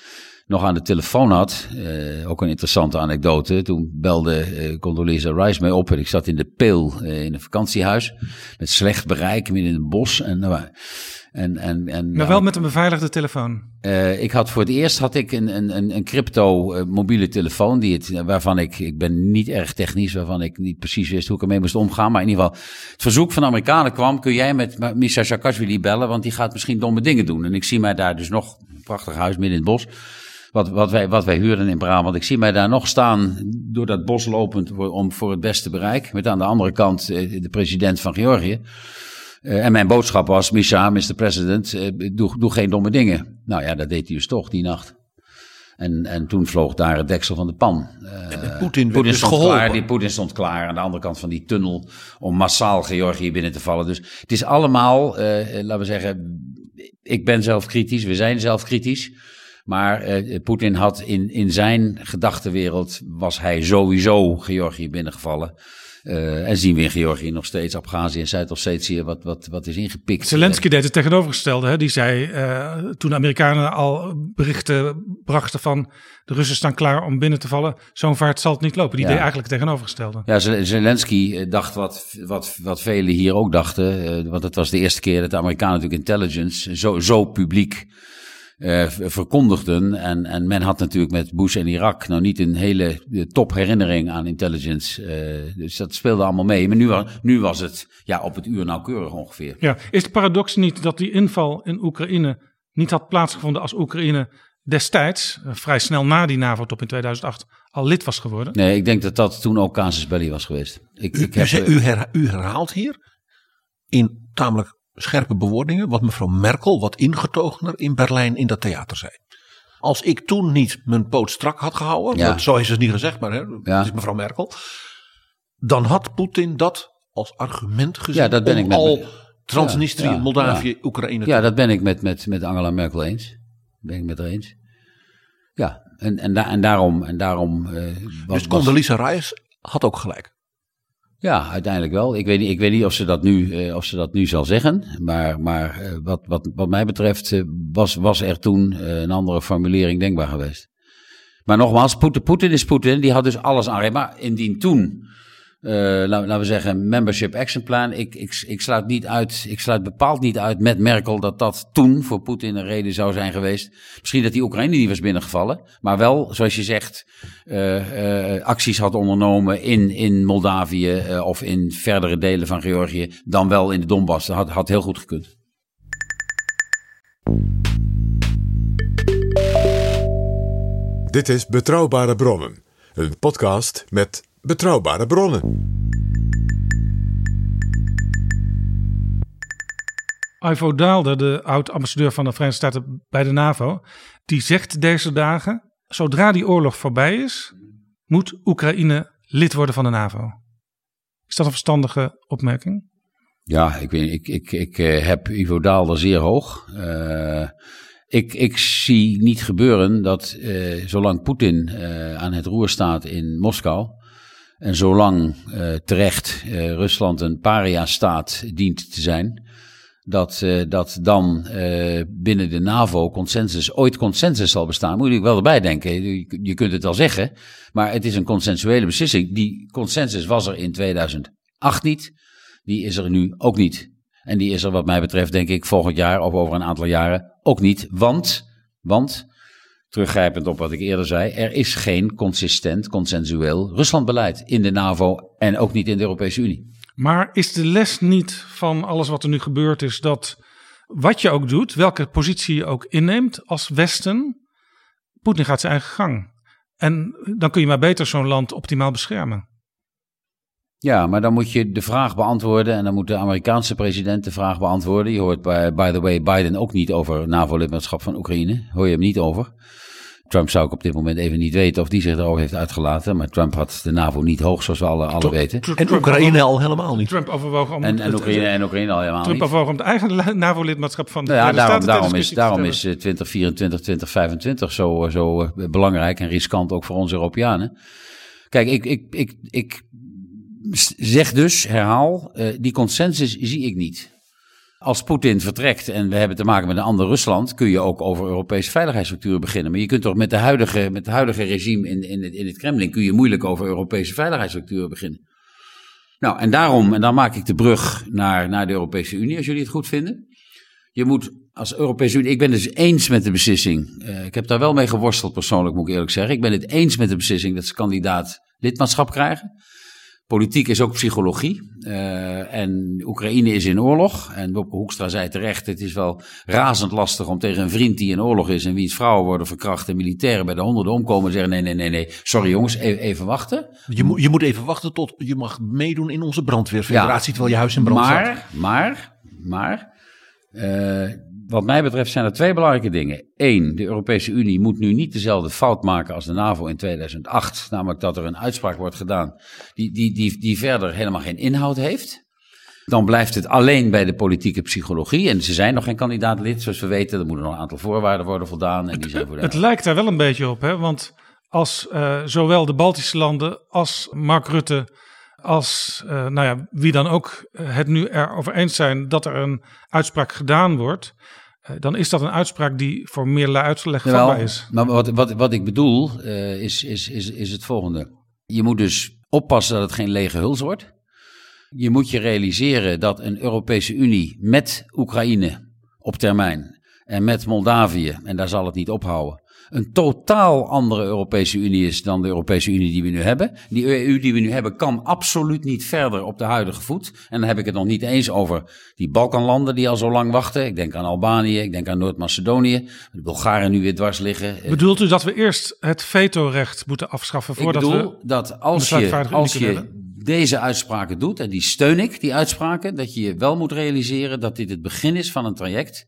nog aan de telefoon had. Uh, ook een interessante anekdote. Toen belde uh, Condoleezza Rice mij op en ik zat in de Peel uh, in een vakantiehuis. Met slecht bereik, midden in het bos. En, nou, en, en, en, maar wel met een beveiligde telefoon? ik had voor het eerst had ik een, een, een crypto mobiele telefoon. Die het, waarvan ik, ik ben niet erg technisch, waarvan ik niet precies wist hoe ik ermee moest omgaan. Maar in ieder geval, het verzoek van de Amerikanen kwam. Kun jij met Misha Saakashvili bellen, want die gaat misschien domme dingen doen. En ik zie mij daar dus nog, een prachtig huis midden in het bos wat, wat, wij, wat wij huurden in Brabant. Ik zie mij daar nog staan door dat bos lopend om voor het beste bereik. Met aan de andere kant eh, de president van Georgië. Uh, en mijn boodschap was, Misha, Mr. President, uh, doe, doe geen domme dingen. Nou ja, dat deed hij dus toch die nacht. En, en toen vloog daar het deksel van de pan. Uh, Poetin dus stond klaar. Die Poetin stond klaar aan de andere kant van die tunnel om massaal Georgië binnen te vallen. Dus het is allemaal, laten we zeggen, ik ben zelf kritisch, we zijn zelf kritisch. Maar eh, Poetin had in, in zijn gedachtenwereld, was hij sowieso Georgië binnengevallen. Uh, en zien we in Georgië nog steeds Abhazie en Zuid-Ossetië wat, wat, wat is ingepikt. Zelensky deed het tegenovergestelde. Hè? Die zei uh, toen de Amerikanen al berichten brachten van de Russen staan klaar om binnen te vallen. Zo'n vaart zal het niet lopen. Die deed eigenlijk het tegenovergestelde. Ja, Zelensky dacht wat, wat, wat velen hier ook dachten. Uh, want het was de eerste keer dat de Amerikanen natuurlijk intelligence zo, zo publiek uh, verkondigden. En, en men had natuurlijk met Bush en Irak nou niet een hele top herinnering aan intelligence. Uh, dus dat speelde allemaal mee. Maar nu, nu was het ja, op het uur nauwkeurig ongeveer. Ja, is de paradox niet dat die inval in Oekraïne niet had plaatsgevonden als Oekraïne destijds, vrij snel na die NAVO-top in 2008, al lid was geworden? Nee, ik denk dat dat toen ook casus belli was geweest. Ik, u, ik heb, u, u herhaalt hier in tamelijk scherpe bewoordingen wat mevrouw Merkel wat ingetogener in Berlijn in dat theater zei. Als ik toen niet mijn poot strak had gehouden, ja. zo is het niet gezegd, maar hè, is mevrouw Merkel, dan had Poetin dat als argument gezien ja, dat ben ik met al Transnistrië, ja, Moldavië, Oekraïne. Ja, dat ben ik met, met, met Angela Merkel eens. Ben ik met haar eens. Ja, en, en, da en daarom. En daarom uh, was, dus Condoleezza Rice had ook gelijk. Ja, uiteindelijk wel. Ik weet niet, ik weet niet of, ze dat nu, eh, of ze dat nu zal zeggen. Maar, maar eh, wat, wat, wat mij betreft eh, was, was er toen een andere formulering denkbaar geweest. Maar nogmaals, Poetin is Poetin. Die had dus alles aan. Maar indien toen uh, laten we zeggen, membership action plan. Ik, ik, ik, sluit niet uit, ik sluit bepaald niet uit met Merkel dat dat toen voor Poetin een reden zou zijn geweest. Misschien dat die Oekraïne niet was binnengevallen, maar wel, zoals je zegt, uh, uh, acties had ondernomen in, in Moldavië of in verdere delen van Georgië, dan wel in de Donbass. Dat had, had heel goed gekund. Dit is Betrouwbare Bronnen, een podcast met Betrouwbare bronnen. Ivo Daalder, de oud-ambassadeur van de Verenigde Staten bij de NAVO, die zegt deze dagen: zodra die oorlog voorbij is, moet Oekraïne lid worden van de NAVO. Is dat een verstandige opmerking? Ja, ik, weet, ik, ik, ik eh, heb Ivo Daalder zeer hoog. Uh, ik, ik zie niet gebeuren dat uh, zolang Poetin aan het roer staat in Moskou. En zolang terecht Rusland een paria-staat dient te zijn dat, uh, dat dan binnen de NAVO consensus, ooit consensus zal bestaan. Moet ik wel erbij denken. Je, kunt het wel zeggen, maar het is een consensuele beslissing. Die consensus was er in 2008 niet. Die is er nu ook niet. En die is er wat mij betreft, denk ik, volgend jaar of over een aantal jaren ook niet. Want, want teruggrijpend op wat ik eerder zei, er is geen consistent, consensueel Ruslandbeleid in de NAVO en ook niet in de Europese Unie. Maar is de les niet van alles wat er nu gebeurd is dat wat je ook doet, welke positie je ook inneemt als Westen, Poetin gaat zijn eigen gang. En dan kun je maar beter zo'n land optimaal beschermen. Ja, maar dan moet je de vraag beantwoorden en dan moet de Amerikaanse president de vraag beantwoorden. Je hoort by, by the way Biden ook niet over NAVO-lidmaatschap van Oekraïne. Hoor je hem niet over. Trump zou ik op dit moment even niet weten of die zich erover heeft uitgelaten. Maar Trump had de NAVO niet hoog, zoals we alle, alle weten. En Oekraïne al helemaal niet. Trump overwoog om en, en, Oekraïne, en Oekraïne al helemaal Trump niet. overwoog om het eigen NAVO-lidmaatschap van de nou ja, daarom, Staten daarom is, daarom is 2024, 2025 zo, zo belangrijk en riskant ook voor ons Europeanen. Kijk, ik, ik, ik, ik zeg dus, herhaal, uh, die consensus zie ik niet. Als Poetin vertrekt en we hebben te maken met een ander Rusland, kun je ook over Europese veiligheidsstructuren beginnen. Maar je kunt toch met, de huidige, met het huidige regime in, in, het, in het Kremlin, kun je moeilijk over Europese veiligheidsstructuren beginnen. Nou, en daarom, en dan maak ik de brug naar, naar de Europese Unie, als jullie het goed vinden. Je moet als Europese Unie, ik ben het dus eens met de beslissing. Uh, ik heb daar wel mee geworsteld persoonlijk, moet ik eerlijk zeggen. Ik ben het eens met de beslissing dat ze kandidaat lidmaatschap krijgen. Politiek is ook psychologie. Uh, en Oekraïne is in oorlog. En Wopke Hoekstra zei terecht: het is wel razend lastig om tegen een vriend die in oorlog is. en wiens vrouwen worden verkracht en militairen bij de honderden omkomen. zeggen: nee, nee, nee, nee. Sorry jongens, even, even wachten. Je, moet je moet even wachten tot je mag meedoen in onze brandweerfederatie. Ja, terwijl je huis in brand maar, staat. Maar, maar. Uh, wat mij betreft zijn er twee belangrijke dingen. Eén, de Europese Unie moet nu niet dezelfde fout maken als de NAVO in 2008. Namelijk dat er een uitspraak wordt gedaan die, die, die, die verder helemaal geen inhoud heeft. Dan blijft het alleen bij de politieke psychologie. En ze zijn nog geen kandidaat lid, zoals we weten. Er moeten nog een aantal voorwaarden worden voldaan. En die zijn voor de... Het lijkt daar wel een beetje op, hè? want als uh, zowel de Baltische landen als Mark Rutte als uh, nou ja, wie dan ook het nu erover eens zijn dat er een uitspraak gedaan wordt, uh, dan is dat een uitspraak die voor meerlei uitleg vatbaar is. Maar wat, wat, wat ik bedoel uh, is, is, is, is het volgende. Je moet dus oppassen dat het geen lege huls wordt. Je moet je realiseren dat een Europese Unie met Oekraïne op termijn en met Moldavië, en daar zal het niet ophouden, een totaal andere Europese Unie is dan de Europese Unie die we nu hebben. Die EU die we nu hebben kan absoluut niet verder op de huidige voet. En dan heb ik het nog niet eens over die Balkanlanden die al zo lang wachten. Ik denk aan Albanië, ik denk aan Noord-Macedonië. De Bulgaren nu weer dwars liggen. Bedoelt u dat we eerst het vetorecht moeten afschaffen voordat ik bedoel we dat als je, als je deze uitspraken doet, en die steun ik, die uitspraken, dat je je wel moet realiseren dat dit het begin is van een traject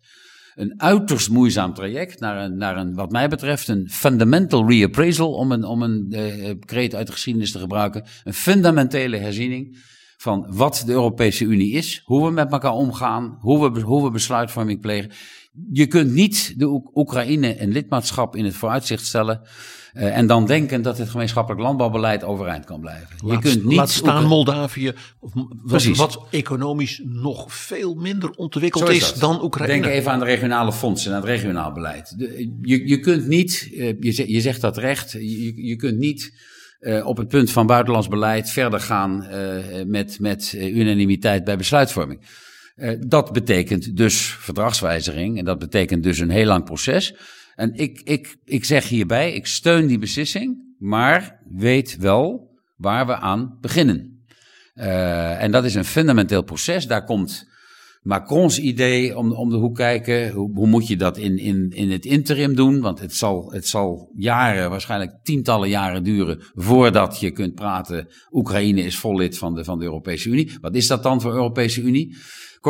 een uiterst moeizaam traject naar een, naar een wat mij betreft, een fundamental reappraisal, om een, om een uh, kreet uit de geschiedenis te gebruiken. Een fundamentele herziening van wat de Europese Unie is, hoe we met elkaar omgaan, hoe we, hoe we besluitvorming plegen. Je kunt niet de Oekraïne een lidmaatschap in het vooruitzicht stellen. Uh, en dan denken dat het gemeenschappelijk landbouwbeleid overeind kan blijven. Laat, je kunt niet laat staan Moldavië, wat, wat, economisch nog veel minder ontwikkeld is, is dan Oekraïne. Denk even aan de regionale fondsen en het regionaal beleid. De, je, je kunt niet, uh, je, je zegt dat recht, je, je kunt niet uh, op het punt van buitenlands beleid verder gaan met, met unanimiteit bij besluitvorming. dat betekent dus verdragswijziging en dat betekent dus een heel lang proces. En ik, ik, ik zeg hierbij, ik steun die beslissing, maar weet wel waar we aan beginnen. Uh, en dat is een fundamenteel proces. Daar komt Macrons idee om, om de hoek kijken. Hoe, hoe moet je dat in, in, in het interim doen? Want het zal, het zal jaren, waarschijnlijk tientallen jaren duren voordat je kunt praten. Oekraïne is vol lid van de, van de Europese Unie. Wat is dat dan voor Europese Unie?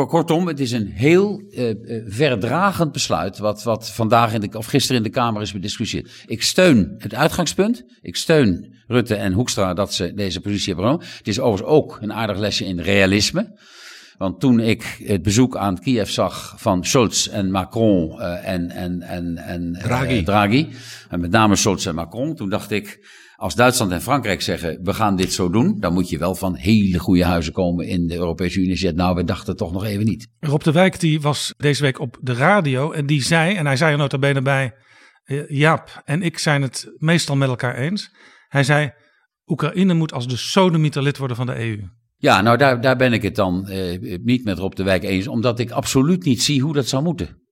Kortom, het is een heel uh, verdragend besluit wat, wat vandaag in de, of gisteren in de Kamer is bediscussieerd. Ik steun het uitgangspunt. Ik steun Rutte en Hoekstra dat ze deze positie hebben genomen. Het is overigens ook een aardig lesje in realisme. Want toen ik het bezoek aan Kiev zag van Scholz en Macron uh, en, en, en, en Draghi. Draghi, en met name Scholz en Macron, toen dacht ik, als Duitsland en Frankrijk zeggen, we gaan dit zo doen, dan moet je wel van hele goede huizen komen in de Europese Unie. Zegt, nou, we dachten toch nog even niet. Rob de Wijk die was deze week op de radio en die zei, en hij zei er nota bene bij, uh, Jaap en ik zijn het meestal met elkaar eens. Hij zei, Oekraïne moet als de sodemieter lid worden van de EU. Ja, nou daar, daar ben ik het dan uh, niet met Rob de Wijk eens, omdat ik absoluut niet zie hoe dat zou moeten.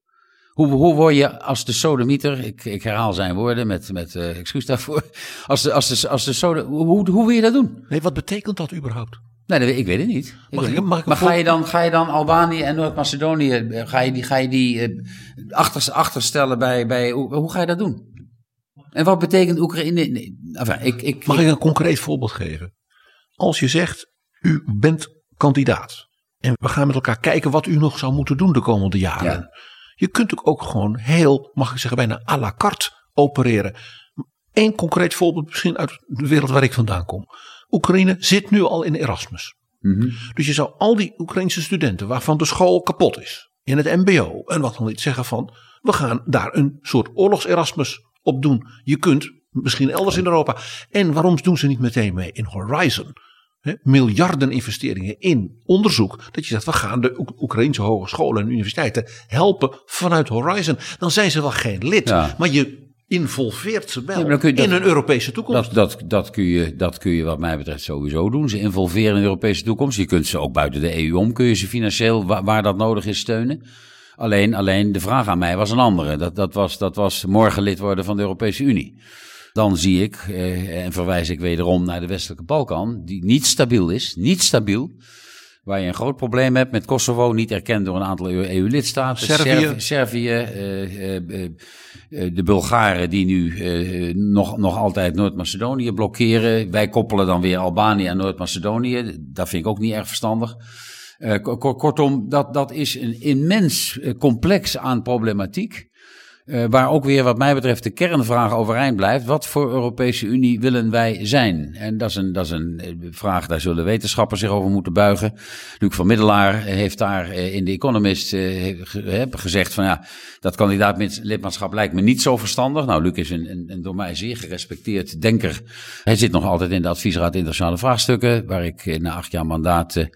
Hoe, hoe word je als de sodemieter, ik, ik herhaal zijn woorden met, met uh, excuus daarvoor, als de, als de, als de hoe, hoe, wil je dat doen? Nee, wat betekent dat überhaupt? Nee, dat, ik weet het niet. Ik Mag ik- mag ik maar ga je, dan, ga je dan Albanië en Noord-Macedonië, eh, ga je die, ga je die eh, achter, achterstellen bij, bij hoe, hoe ga je dat doen? En wat betekent Oekraïne? Nee, enfin, ik, ik, Mag ik een concreet voorbeeld geven? Als je zegt, u bent kandidaat. En we gaan met elkaar kijken wat u nog zou moeten doen de komende jaren. Ja. Je kunt ook gewoon heel, mag ik zeggen, bijna à la carte opereren. Eén concreet voorbeeld misschien uit de wereld waar ik vandaan kom. Oekraïne zit nu al in Erasmus. Mhm. Dus je zou al die Oekraïnse studenten waarvan de school kapot is. In het mbo en wat dan niet zeggen van. We gaan daar een soort oorlogs-Erasmus op doen. Je kunt misschien elders in Europa. En waarom doen ze niet meteen mee in Horizon? Miljarden investeringen in onderzoek. Dat je zegt, we gaan de Oek- Oekraïnse hogescholen en universiteiten helpen vanuit Horizon. Dan zijn ze wel geen lid. Ja. Maar je involveert ze wel Ja, dat- in een Europese toekomst. Dat, dat, dat, kun je, dat kun je wat mij betreft sowieso doen. Ze involveren in de Europese toekomst. Je kunt ze ook buiten de EU om, kun je ze financieel, waar, waar dat nodig is, steunen. Alleen, alleen de vraag aan mij was een andere. Dat, dat, was, dat was morgen lid worden van de Europese Unie. Dan zie ik, eh, en verwijs ik wederom naar de westelijke Balkan, die niet stabiel is, niet stabiel. Waar je een groot probleem hebt met Kosovo, niet erkend door een aantal EU-lidstaten. Servië. Servië, eh, eh, eh, de Bulgaren die nu nog, nog altijd Noord-Macedonië blokkeren. Wij koppelen dan weer Albanië en Noord-Macedonië. Dat vind ik ook niet erg verstandig. Ko- ko- kortom, dat, dat is een immens complex aan problematiek. Eh, waar ook weer, wat mij betreft, de kernvraag overeind blijft. Wat voor Europese Unie willen wij zijn? En dat is een, dat is een eh, vraag, daar zullen wetenschappers zich over moeten buigen. Luc van Middelaar heeft daar eh, in The Economist gezegd van ja, dat kandidaat-lidmaatschap lijkt me niet zo verstandig. Nou, Luc is een, een, een door mij zeer gerespecteerd denker. Hij zit nog altijd in de adviesraad internationale vraagstukken, waar ik na acht jaar mandaat...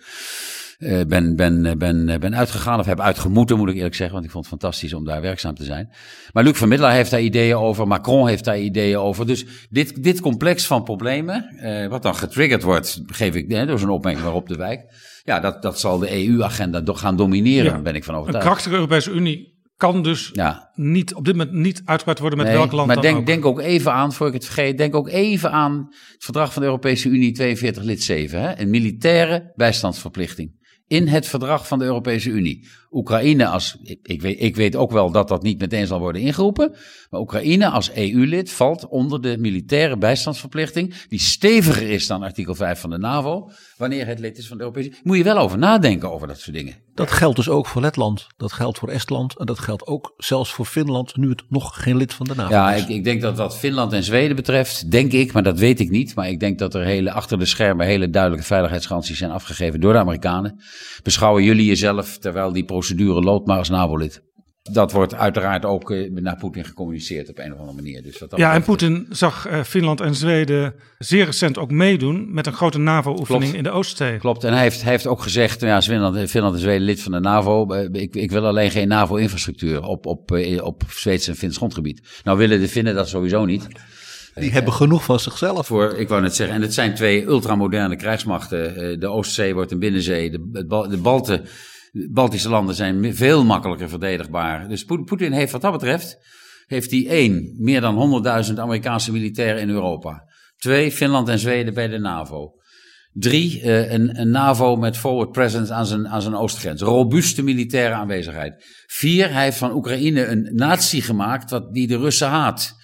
eh, ben, ben, eh, ben, eh, ben uitgegaan of heb uitgemoeten, moet ik eerlijk zeggen, want ik vond het fantastisch om daar werkzaam te zijn. Maar Luc van Middelaar heeft daar ideeën over, Macron heeft daar ideeën over. Dus dit, dit complex van problemen, wat dan getriggerd wordt, geef ik eh, door zo'n opmerking waarop de wijk, ja, dat, dat zal de EU-agenda gaan domineren, Ja. ben ik van Een overtuigd. krachtige Europese Unie kan dus Ja. niet, op dit moment niet uitgebreid worden met Nee, welk land maar dan denk, ook. denk ook even aan, voor ik het vergeet, denk ook even aan het verdrag van de Europese Unie 42 lid 7. Hè? Een militaire bijstandsverplichting. In het verdrag van de Europese Unie. Oekraïne als, ik, weet, ik weet ook wel dat dat niet meteen zal worden ingeroepen. Maar Oekraïne als EU-lid valt onder de militaire bijstandsverplichting. Die steviger is dan artikel 5 van de NAVO. Wanneer het lid is van de Europese Unie. Moet je wel over nadenken over dat soort dingen. Dat geldt dus ook voor Letland. Dat geldt voor Estland. En dat geldt ook zelfs voor Finland. Nu het nog geen lid van de NAVO Ja, is. ik, ik denk dat wat Finland en Zweden betreft, denk ik, maar dat weet ik niet. Maar ik denk dat er hele, achter de schermen hele duidelijke veiligheidsgaranties zijn afgegeven door de Amerikanen. Beschouwen jullie jezelf, terwijl die procedure loopt, maar als NAVO-lid? Dat wordt uiteraard ook eh, naar Poetin gecommuniceerd op een of andere manier. Dus wat dat Ja, en Poetin zag eh, Finland en Zweden zeer recent ook meedoen met een grote NAVO-oefening in de Oostzee. Klopt, en hij heeft, hij heeft ook gezegd, ja, Finland, Finland en Zweden lid van de NAVO. eh, Ik, ik wil alleen geen NAVO-infrastructuur op, op, eh, op Zweeds en Fins grondgebied. Nou willen de Finnen dat sowieso niet. Die hebben genoeg van zichzelf. Voor, ik wou net zeggen, en het zijn twee ultramoderne krijgsmachten. Eh, De Oostzee wordt een binnenzee. De, de Balten, Baltische landen zijn veel makkelijker verdedigbaar. Dus Poet- Poetin heeft wat dat betreft, heeft hij één, meer dan 100.000 Amerikaanse militairen in Europa. Twee, Finland en Zweden bij de NAVO. Drie, eh, een, een NAVO met forward presence aan zijn, aan zijn oostgrens. Robuuste militaire aanwezigheid. Vier, hij heeft van Oekraïne een natie gemaakt wat, die de Russen haat.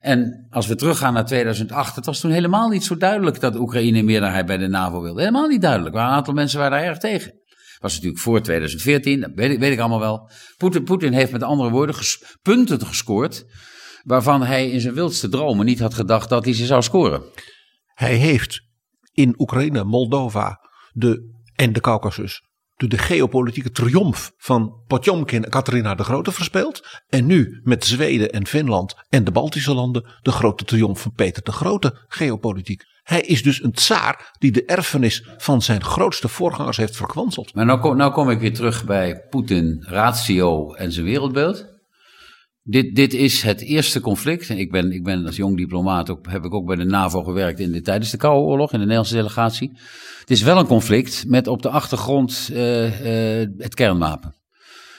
En als we teruggaan naar 2008, het was toen helemaal niet zo duidelijk dat Oekraïne meerderheid bij de NAVO wilde. Helemaal niet duidelijk. Waren een aantal mensen waren daar erg tegen. Was natuurlijk voor 2014, dat weet ik, allemaal wel. Poetin, heeft met andere woorden punten gescoord. waarvan hij in zijn wildste dromen niet had gedacht dat hij ze zou scoren. Hij heeft in Oekraïne, Moldova de, en de Caucasus de, de geopolitieke triomf van Potjomkin en Catharina de Grote verspeeld. En nu met Zweden en Finland en de Baltische landen de grote triomf van Peter de Grote geopolitiek. Hij is dus een tsaar die de erfenis van zijn grootste voorgangers heeft verkwanseld. Maar nou kom, nou kom ik weer terug bij Poetin, ratio en zijn wereldbeeld. Dit, dit is het eerste conflict. Ik ben, ik ben als jong diplomaat ook, heb ik ook bij de NAVO gewerkt in de, tijdens de Koude Oorlog in de Nederlandse delegatie. Het is wel een conflict met op de achtergrond eh, eh, het kernwapen.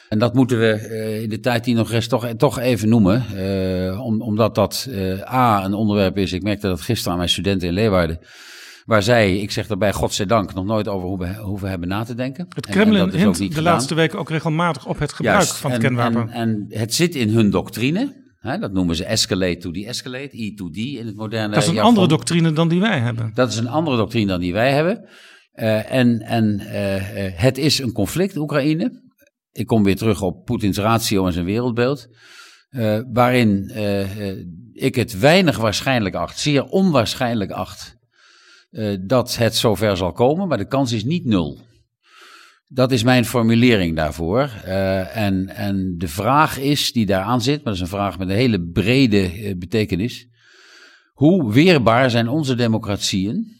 En dat moeten we eh, in de tijd die nog rest toch, toch even noemen. eh, om, omdat dat eh, A, een onderwerp is. Ik merkte dat gisteren aan mijn studenten in Leeuwarden. Waar zij, ik zeg daarbij godzijdank, nog nooit over hoeven, hoeven hebben na te denken. Het En- en Kremlin dat is ook hint de gedaan. laatste weken ook regelmatig op het gebruik Juist, van het en, kernwapen. En, en het zit in hun doctrine. Hè, dat noemen ze escalate to de-escalate, E to D in het moderne dat is een andere doctrine dan die wij hebben. Dat is een andere doctrine dan die wij hebben. En en het is een conflict, Oekraïne. Ik kom weer terug op Poetins ratio en zijn wereldbeeld. eh, waarin eh, eh, ik het weinig waarschijnlijk acht, zeer onwaarschijnlijk acht, dat het zover zal komen. Maar de kans is niet nul. Dat is mijn formulering daarvoor. En, en de vraag is, die daaraan zit, maar dat is een vraag met een hele brede betekenis. Hoe weerbaar zijn onze democratieën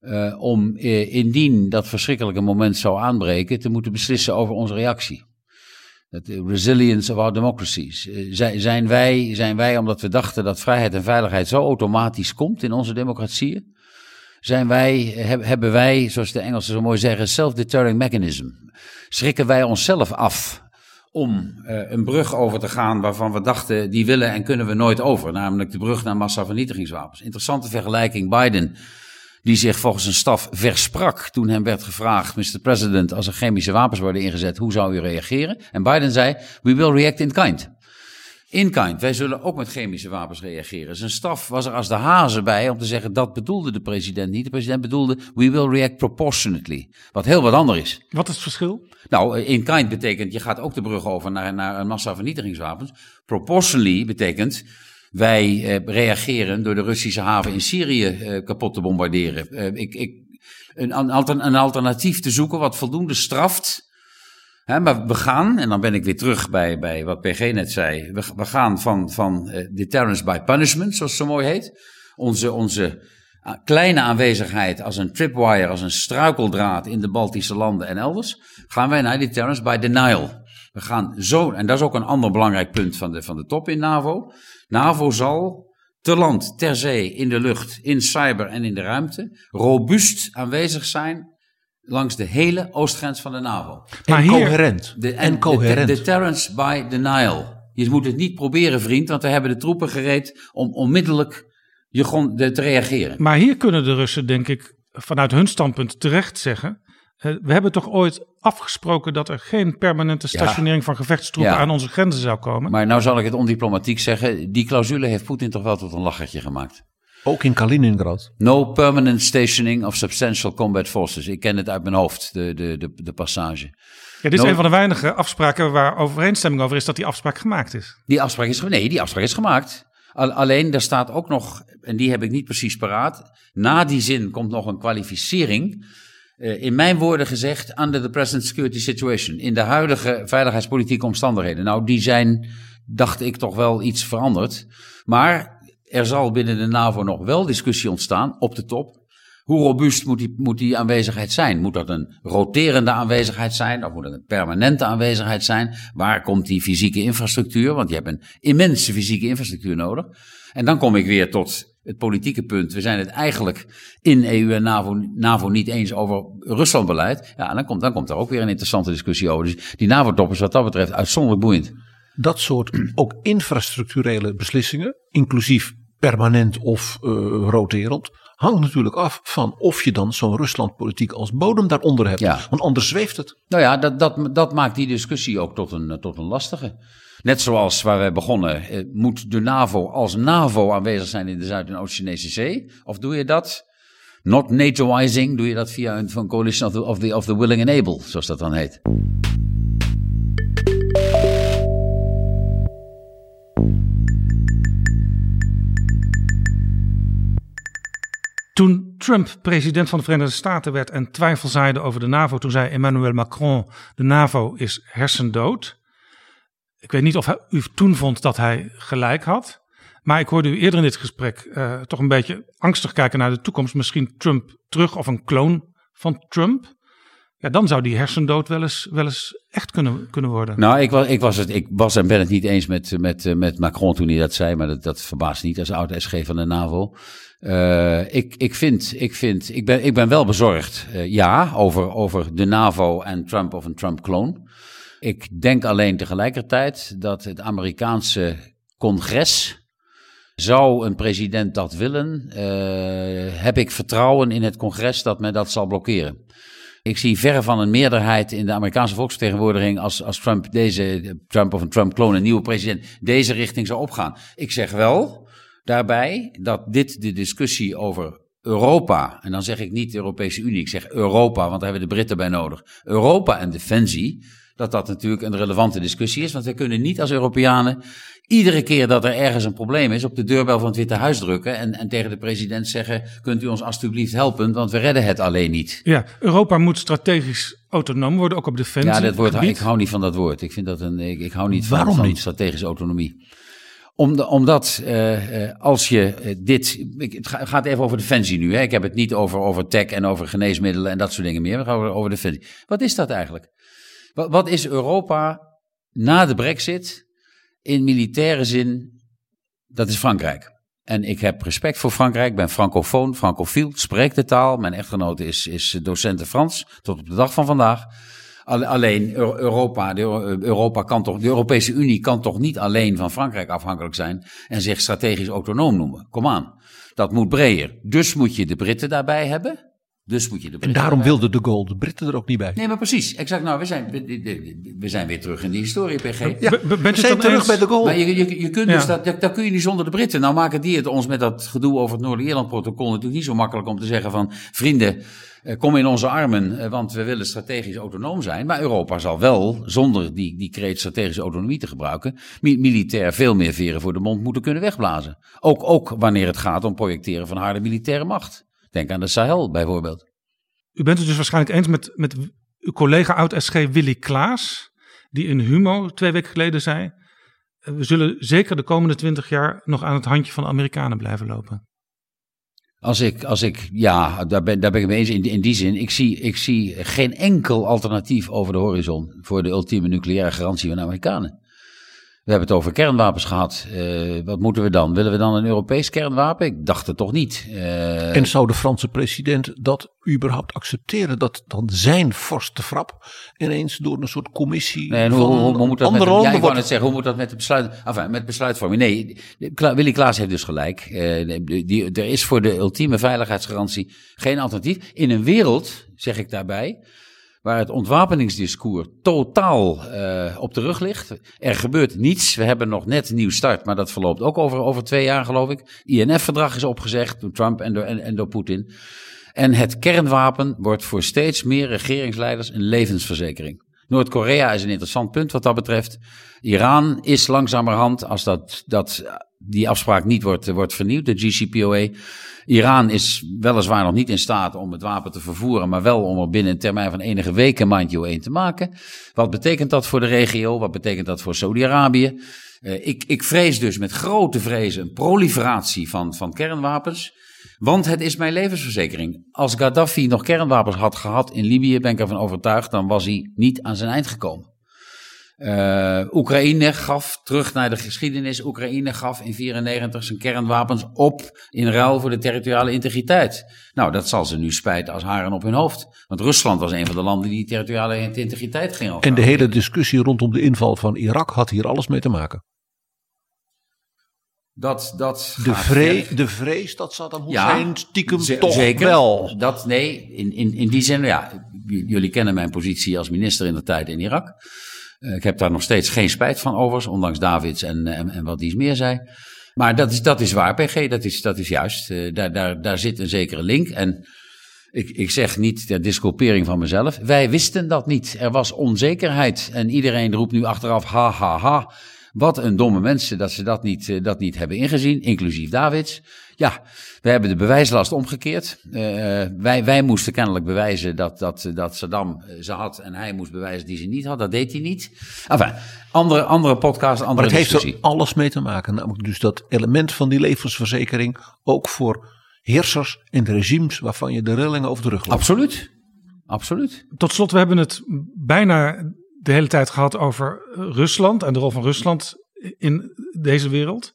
eh, om eh, indien dat verschrikkelijke moment zou aanbreken, te moeten beslissen over onze reactie? De resilience of our democracies. Eh, zijn, wij, zijn wij, omdat we dachten dat vrijheid en veiligheid zo automatisch komt in onze democratieën, zijn wij, heb- hebben wij, zoals de Engelsen zo mooi zeggen, self-deterring mechanism. Schrikken wij onszelf af om eh, een brug over te gaan waarvan we dachten, die willen en kunnen we nooit over. Namelijk de brug naar massavernietigingswapens. Interessante vergelijking. Biden, die zich volgens zijn staf versprak toen hem werd gevraagd, Mr. President, als er chemische wapens worden ingezet, hoe zou u reageren? En Biden zei, we will react in kind. In kind, wij zullen ook met chemische wapens reageren. Zijn staf was er als de hazen bij om te zeggen dat bedoelde de president niet. De president bedoelde we will react proportionately. Wat heel wat anders is. Wat is het verschil? Nou, in kind betekent je gaat ook de brug over naar, naar een massavernietigingswapens. Proportionally betekent wij eh, reageren door de Russische haven in Syrië eh, kapot te bombarderen. Eh, ik, ik, een, een, altern- een alternatief te zoeken wat voldoende straft. Hè, maar we gaan, en dan ben ik weer terug bij, bij wat PG net zei. We, we gaan van, van deterrence by punishment, zoals het zo mooi heet. Onze, onze kleine aanwezigheid als een tripwire, als een struikeldraad in de Baltische landen en elders. Gaan wij naar deterrence by denial. We gaan zo, en dat is ook een ander belangrijk punt van de, van de top in NAVO. NAVO zal te land, ter zee, in de lucht, in cyber en in de ruimte robuust aanwezig zijn langs de hele oostgrens van de NAVO. Maar en hier- coherent. De, en de- coherent. De, deterrence by denial. Je moet het niet proberen, vriend, want we hebben de troepen gereed om onmiddellijk je grond, te reageren. Maar hier kunnen de Russen, denk ik, vanuit hun standpunt terecht zeggen. Eh, we hebben toch ooit afgesproken dat er geen permanente Ja. stationering van gevechtstroepen Ja. aan onze grenzen zou komen. Maar nou zal ik het ondiplomatiek zeggen, die clausule heeft Poetin toch wel tot een lachertje gemaakt. Ook in Kaliningrad. No permanent stationing of substantial combat forces. Ik ken het uit mijn hoofd, de, de, de, de passage. ja, dit is no- een van de weinige afspraken waar overeenstemming over is dat die afspraak gemaakt is. Die afspraak is, nee, die afspraak is gemaakt. Al- alleen, daar staat ook nog, en die heb ik niet precies paraat. Na die zin komt nog een kwalificering. Eh, in mijn woorden gezegd, under the present security situation. In de huidige veiligheidspolitieke omstandigheden. Nou, die zijn, dacht ik, toch wel iets veranderd. Maar er zal binnen de NAVO nog wel discussie ontstaan op de top. Hoe robuust moet die, moet die aanwezigheid zijn? Moet dat een roterende aanwezigheid zijn? Of moet het een permanente aanwezigheid zijn? Waar komt die fysieke infrastructuur? Want je hebt een immense fysieke infrastructuur nodig. En dan kom ik weer tot het politieke punt. We zijn het eigenlijk in EU en NAVO, NAVO niet eens over Ruslandbeleid. Ja, dan komt, dan komt er ook weer een interessante discussie over. Dus die NAVO-top is wat dat betreft uitzonderlijk boeiend. Dat soort ook infrastructurele beslissingen, inclusief permanent of eh, roterend, hangt natuurlijk af van of je dan zo'n Ruslandpolitiek als bodem daaronder hebt. Ja. Want anders zweeft het. Nou ja, dat, dat, dat maakt die discussie ook tot een, tot een lastige. Net zoals waar we begonnen, eh, moet de NAVO als NAVO aanwezig zijn in de Zuid- en Oost-Chinese Zee? Of doe je dat, not NATOizing, doe je dat via een van coalition of the, of, the, of the willing and able, zoals dat dan heet? Toen Trump president van de Verenigde Staten werd en twijfel zaaide over de NAVO, toen zei Emmanuel Macron: de NAVO is hersendood. Ik weet niet of hij, u toen vond dat hij gelijk had. Maar ik hoorde u eerder in dit gesprek eh, toch een beetje angstig kijken naar de toekomst. Misschien Trump terug of een kloon van Trump. Ja, dan zou die hersendood wel eens, wel eens echt kunnen, kunnen worden. Nou, ik was, ik, was het, ik was en ben het niet eens met, met, met Macron toen hij dat zei, maar dat, dat verbaast niet als oud SG van de NAVO. Uh, ik, ik, vind, ik, vind, ik, ben, ik ben wel bezorgd, ja, over, over de NAVO en Trump of een Trump-kloon. Ik denk alleen tegelijkertijd dat het Amerikaanse congres, zou een president dat willen, uh, heb ik vertrouwen in het congres dat men dat zal blokkeren. Ik zie verre van een meerderheid in de Amerikaanse volksvertegenwoordiging als, als Trump deze, Trump of een Trump-kloon, een nieuwe president, deze richting zou opgaan. Ik zeg wel daarbij dat dit de discussie over Europa, en dan zeg ik niet de Europese Unie, ik zeg Europa, want daar hebben de Britten bij nodig. Europa en defensie, dat dat natuurlijk een relevante discussie is, want we kunnen niet als Europeanen iedere keer dat er ergens een probleem is op de deurbel van het Witte Huis drukken en, en tegen de president zeggen, kunt u ons alstublieft helpen, want we redden het alleen niet. Ja, Europa moet strategisch autonoom worden, ook op defensie. Ja, dat woord, ik hou niet van dat woord. Ik vind dat een, ik, ik hou niet Waarom van, van niet? strategische autonomie. Om de, omdat uh, uh, als je uh, dit. Ik, het gaat even over defensie nu. Hè? Ik heb het niet over, over tech en over geneesmiddelen en dat soort dingen meer. We gaan over, over defensie. Wat is dat eigenlijk? Wat, wat is Europa na de Brexit in militaire zin? Dat is Frankrijk. En ik heb respect voor Frankrijk. Ben francofoon, francofiel, spreek de taal. Mijn echtgenote is, is docent Frans tot op de dag van vandaag. Alleen Europa, de, Europa kan toch, de Europese Unie kan toch niet alleen van Frankrijk afhankelijk zijn en zich strategisch autonoom noemen. Kom aan, dat moet breder. Dus moet je de Britten daarbij hebben. Dus moet je de En daarom wilde de Gaulle de Britten er ook niet bij. Nee, maar precies. Exact. Nou, we zijn, we, we zijn weer terug in de historie, PG. Ja, we zijn terug eens? bij de Gaulle. Maar je, je, je kunt Ja. dus dat, dat, dat kun je niet zonder de Britten. Nou maken die het ons met dat gedoe over het Noord-Ierland-protocol natuurlijk niet zo makkelijk om te zeggen van vrienden, eh, kom in onze armen, eh, want we willen strategisch autonoom zijn. Maar Europa zal wel, zonder die, die kreet strategische autonomie te gebruiken, mi- militair veel meer veren voor de mond moeten kunnen wegblazen. Ook, ook wanneer het gaat om projecteren van harde militaire macht. Denk aan de Sahel bijvoorbeeld. U bent het dus waarschijnlijk eens met, met uw collega oud-SG Willy Klaas, die in Humo twee weken geleden zei: eh, We zullen zeker de komende twintig jaar nog aan het handje van de Amerikanen blijven lopen. Als ik, als ik ja, daar ben, daar ben ik mee eens in, in die zin. Ik zie, ik zie geen enkel alternatief over de horizon voor de ultieme nucleaire garantie van de Amerikanen. We hebben het over kernwapens gehad. Eh, wat moeten we dan? Willen we dan een Europees kernwapen? Ik dacht het toch niet. Eh, En zou de Franse president dat überhaupt accepteren? Dat dan zijn vorst de frap ineens door een soort commissie Nee, en hoe, van hoe, hoe moet dat met, ja, ik wou net zeggen, hoe moet dat met, de besluit, enfin, met besluitvorming? Nee, Willy Klaas heeft dus gelijk. Eh, die- er is voor de ultieme veiligheidsgarantie geen alternatief. In een wereld, zeg ik daarbij, waar het ontwapeningsdiscours totaal eh, op de rug ligt. Er gebeurt niets. We hebben nog net nieuw start, maar dat verloopt ook over, over twee jaar, geloof ik. INF-verdrag is opgezegd door Trump en door, en, en door Poetin. En het kernwapen wordt voor steeds meer regeringsleiders een levensverzekering. Noord-Korea is een interessant punt wat dat betreft. Iran is langzamerhand, als dat, dat, die afspraak niet wordt, wordt vernieuwd, de GCPOA. Iran is weliswaar nog niet in staat om het wapen te vervoeren, maar wel om er binnen een termijn van enige weken mandje 1 te maken. Wat betekent dat voor de regio? Wat betekent dat voor Saudi-Arabië? Eh, ik, ik vrees dus met grote vrezen een proliferatie van, van kernwapens. Want het is mijn levensverzekering. Als Gaddafi nog kernwapens had gehad in Libië, ben ik ervan overtuigd, dan was hij niet aan zijn eind gekomen. Eh, Oekraïne gaf, terug naar de geschiedenis, Oekraïne gaf in 1994 zijn kernwapens op in ruil voor de territoriale integriteit. Nou, dat zal ze nu spijten als haren op hun hoofd. Want Rusland was een van de landen die territoriale integriteit ging En overhouden. de hele discussie rondom de inval van Irak had hier alles mee te maken. Dat, dat De, gaat vree, ver. de vrees dat Saddam Ja, Hussein stiekem ze- toch zeker. wel. Dat, nee, in, in, in die zin, ja, jullie kennen mijn positie als minister in de tijd in Irak. Eh, ik heb daar nog steeds geen spijt van overigens, ondanks Davids en, en, en wat Dies meer zei. Maar dat is, dat is waar, PG, dat is, dat is juist. Eh, daar, daar, daar zit een zekere link. En ik, ik zeg niet ter disculpering van mezelf. Wij wisten dat niet. Er was onzekerheid. En iedereen roept nu achteraf, ha, ha, ha. Wat een domme mensen dat ze dat niet, eh, dat niet hebben ingezien, inclusief Davids. Ja, we hebben de bewijslast omgekeerd. Eh, wij, wij moesten kennelijk bewijzen dat, dat, dat Saddam eh, ze had en hij moest bewijzen die ze niet had. Dat deed hij niet. Enfin, andere, andere podcast, andere Maar het heeft er alles mee te maken. Namelijk dus dat element van die levensverzekering ook voor heersers en regimes waarvan je de rillingen over de rug loopt. Absoluut. Absoluut. Tot slot, we hebben het bijna de hele tijd gehad over Rusland en de rol van Rusland in deze wereld.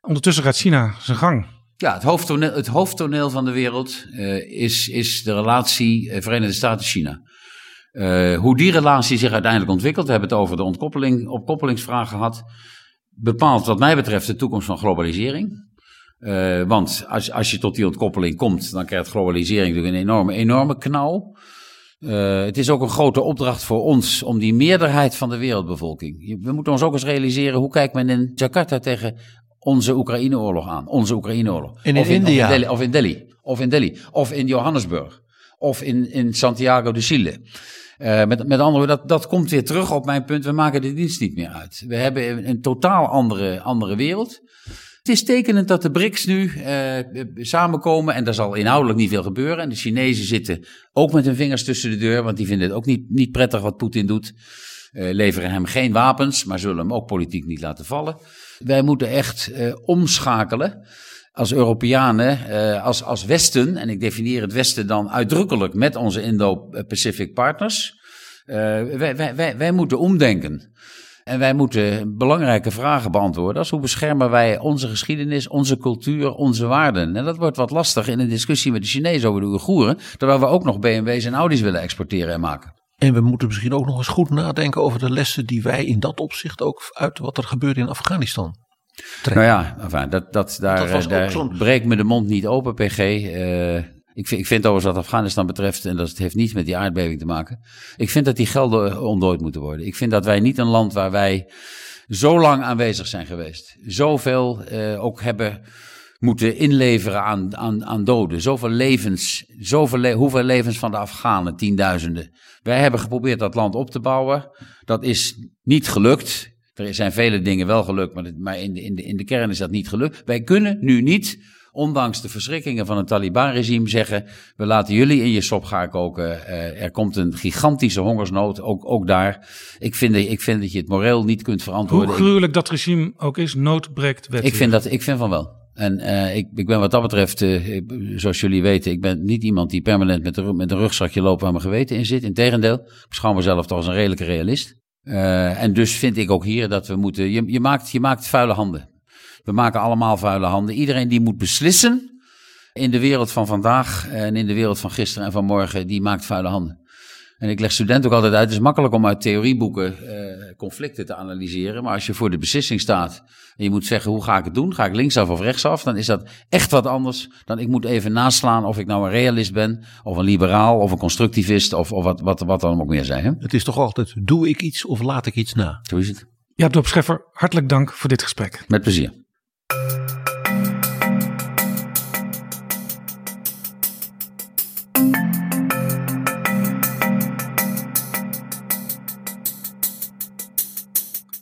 Ondertussen gaat China zijn gang. Ja, het hoofdtoneel, het hoofdtoneel van de wereld eh, is, is de relatie eh, Verenigde Staten-China. Eh, hoe die relatie zich uiteindelijk ontwikkelt, we hebben het over de ontkoppeling, opkoppelingsvraag gehad, bepaalt wat mij betreft de toekomst van globalisering. Want als, als je tot die ontkoppeling komt, dan krijgt globalisering natuurlijk een enorme, enorme knauw. Het is ook een grote opdracht voor ons om die meerderheid van de wereldbevolking. We moeten ons ook eens realiseren hoe kijkt men in Jakarta tegen onze Oekraïne-oorlog aan. Onze Oekraïne-oorlog. In of in, India. Of in, Delhi, of in Delhi. Of in Delhi. Of in Johannesburg. Of in, in Santiago de Chile. Eh, met, met andere woorden, dat, dat komt weer terug op mijn punt. We maken de dienst niet meer uit. We hebben een, een totaal andere, andere wereld. Het is tekenend dat de BRICS nu eh, samenkomen en daar zal inhoudelijk niet veel gebeuren. En de Chinezen zitten ook met hun vingers tussen de deur, want die vinden het ook niet, niet prettig wat Poetin doet. Eh, leveren hem geen wapens, maar zullen hem ook politiek niet laten vallen. Wij moeten echt eh, omschakelen als Europeanen, eh, als, als Westen, en ik definieer het Westen dan uitdrukkelijk met onze Indo-Pacific partners. Eh, wij, wij, wij, wij moeten omdenken. En wij moeten belangrijke vragen beantwoorden. Als hoe beschermen wij onze geschiedenis, onze cultuur, onze waarden? En dat wordt wat lastig in een discussie met de Chinezen over de Oeigoeren. Terwijl we ook nog BMW's en Audi's willen exporteren en maken. En we moeten misschien ook nog eens goed nadenken over de lessen die wij in dat opzicht ook uit wat er gebeurt in Afghanistan. Nou ja, enfin, dat, dat, daar, Dat daar breekt me de mond niet open, PG. Eh, ik, vind, ik vind overigens wat Afghanistan betreft, en dat heeft niets met die aardbeving te maken. Ik vind dat die gelden ontdooid moeten worden. Ik vind dat wij niet een land waar wij zo lang aanwezig zijn geweest. Zoveel eh, ook hebben moeten inleveren aan, aan, aan doden. Zoveel levens, zoveel le- hoeveel levens van de Afghanen, tienduizenden. Wij hebben geprobeerd dat land op te bouwen. Dat is niet gelukt. Er zijn vele dingen wel gelukt, maar, in, de, in, de, in de kern is dat niet gelukt. Wij kunnen nu niet, ondanks de verschrikkingen van het Taliban-regime, zeggen: we laten jullie in je sop gaan koken. Eh, er komt een gigantische hongersnood, ook, ook daar. Ik vind, ik vind dat je het moreel niet kunt Hoe verantwoorden. Ik- gruwelijk dat regime ook is, nood breekt wet. ik vind, dat, ik vind van wel. En eh, ik, ik ben wat dat betreft, ik- zoals jullie weten, ik ben niet iemand die permanent met, een- met een rugzakje loopt waar mijn geweten in zit. Integendeel, ik beschouw mezelf toch als een redelijke realist. Eh, en dus vind ik ook hier dat we moeten, je, je, maakt, je maakt vuile handen. We maken allemaal vuile handen. Iedereen die moet beslissen in de wereld van vandaag en in de wereld van gisteren en van morgen, die maakt vuile handen. En ik leg studenten ook altijd uit, het is makkelijk om uit theorieboeken eh, conflicten te analyseren. Maar als je voor de beslissing staat en je moet zeggen, hoe ga ik het doen? Ga ik linksaf of rechtsaf? Dan is dat echt wat anders dan ik moet even naslaan of ik nou een realist ben, of een liberaal, of een constructivist, of, of wat, wat, wat dan ook meer zijn. Hè? Het is toch altijd, doe ik iets of laat ik iets na? Zo is het. Jaap Scheffer, hartelijk dank voor dit gesprek. Met plezier.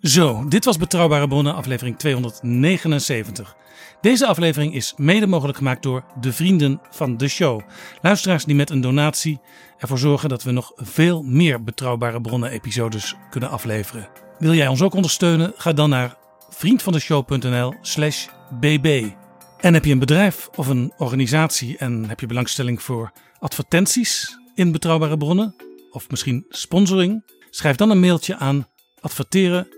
Zo, dit was Betrouwbare Bronnen, aflevering 279. Deze aflevering is mede mogelijk gemaakt door de vrienden van de show. Luisteraars die met een donatie ervoor zorgen dat we nog veel meer Betrouwbare Bronnen-episodes kunnen afleveren. Wil jij ons ook ondersteunen? Ga dan naar vriendvandeshow.nl/slash bb. En heb je een bedrijf of een organisatie en heb je belangstelling voor advertenties in Betrouwbare Bronnen? Of misschien sponsoring? Schrijf dan een mailtje aan adverteren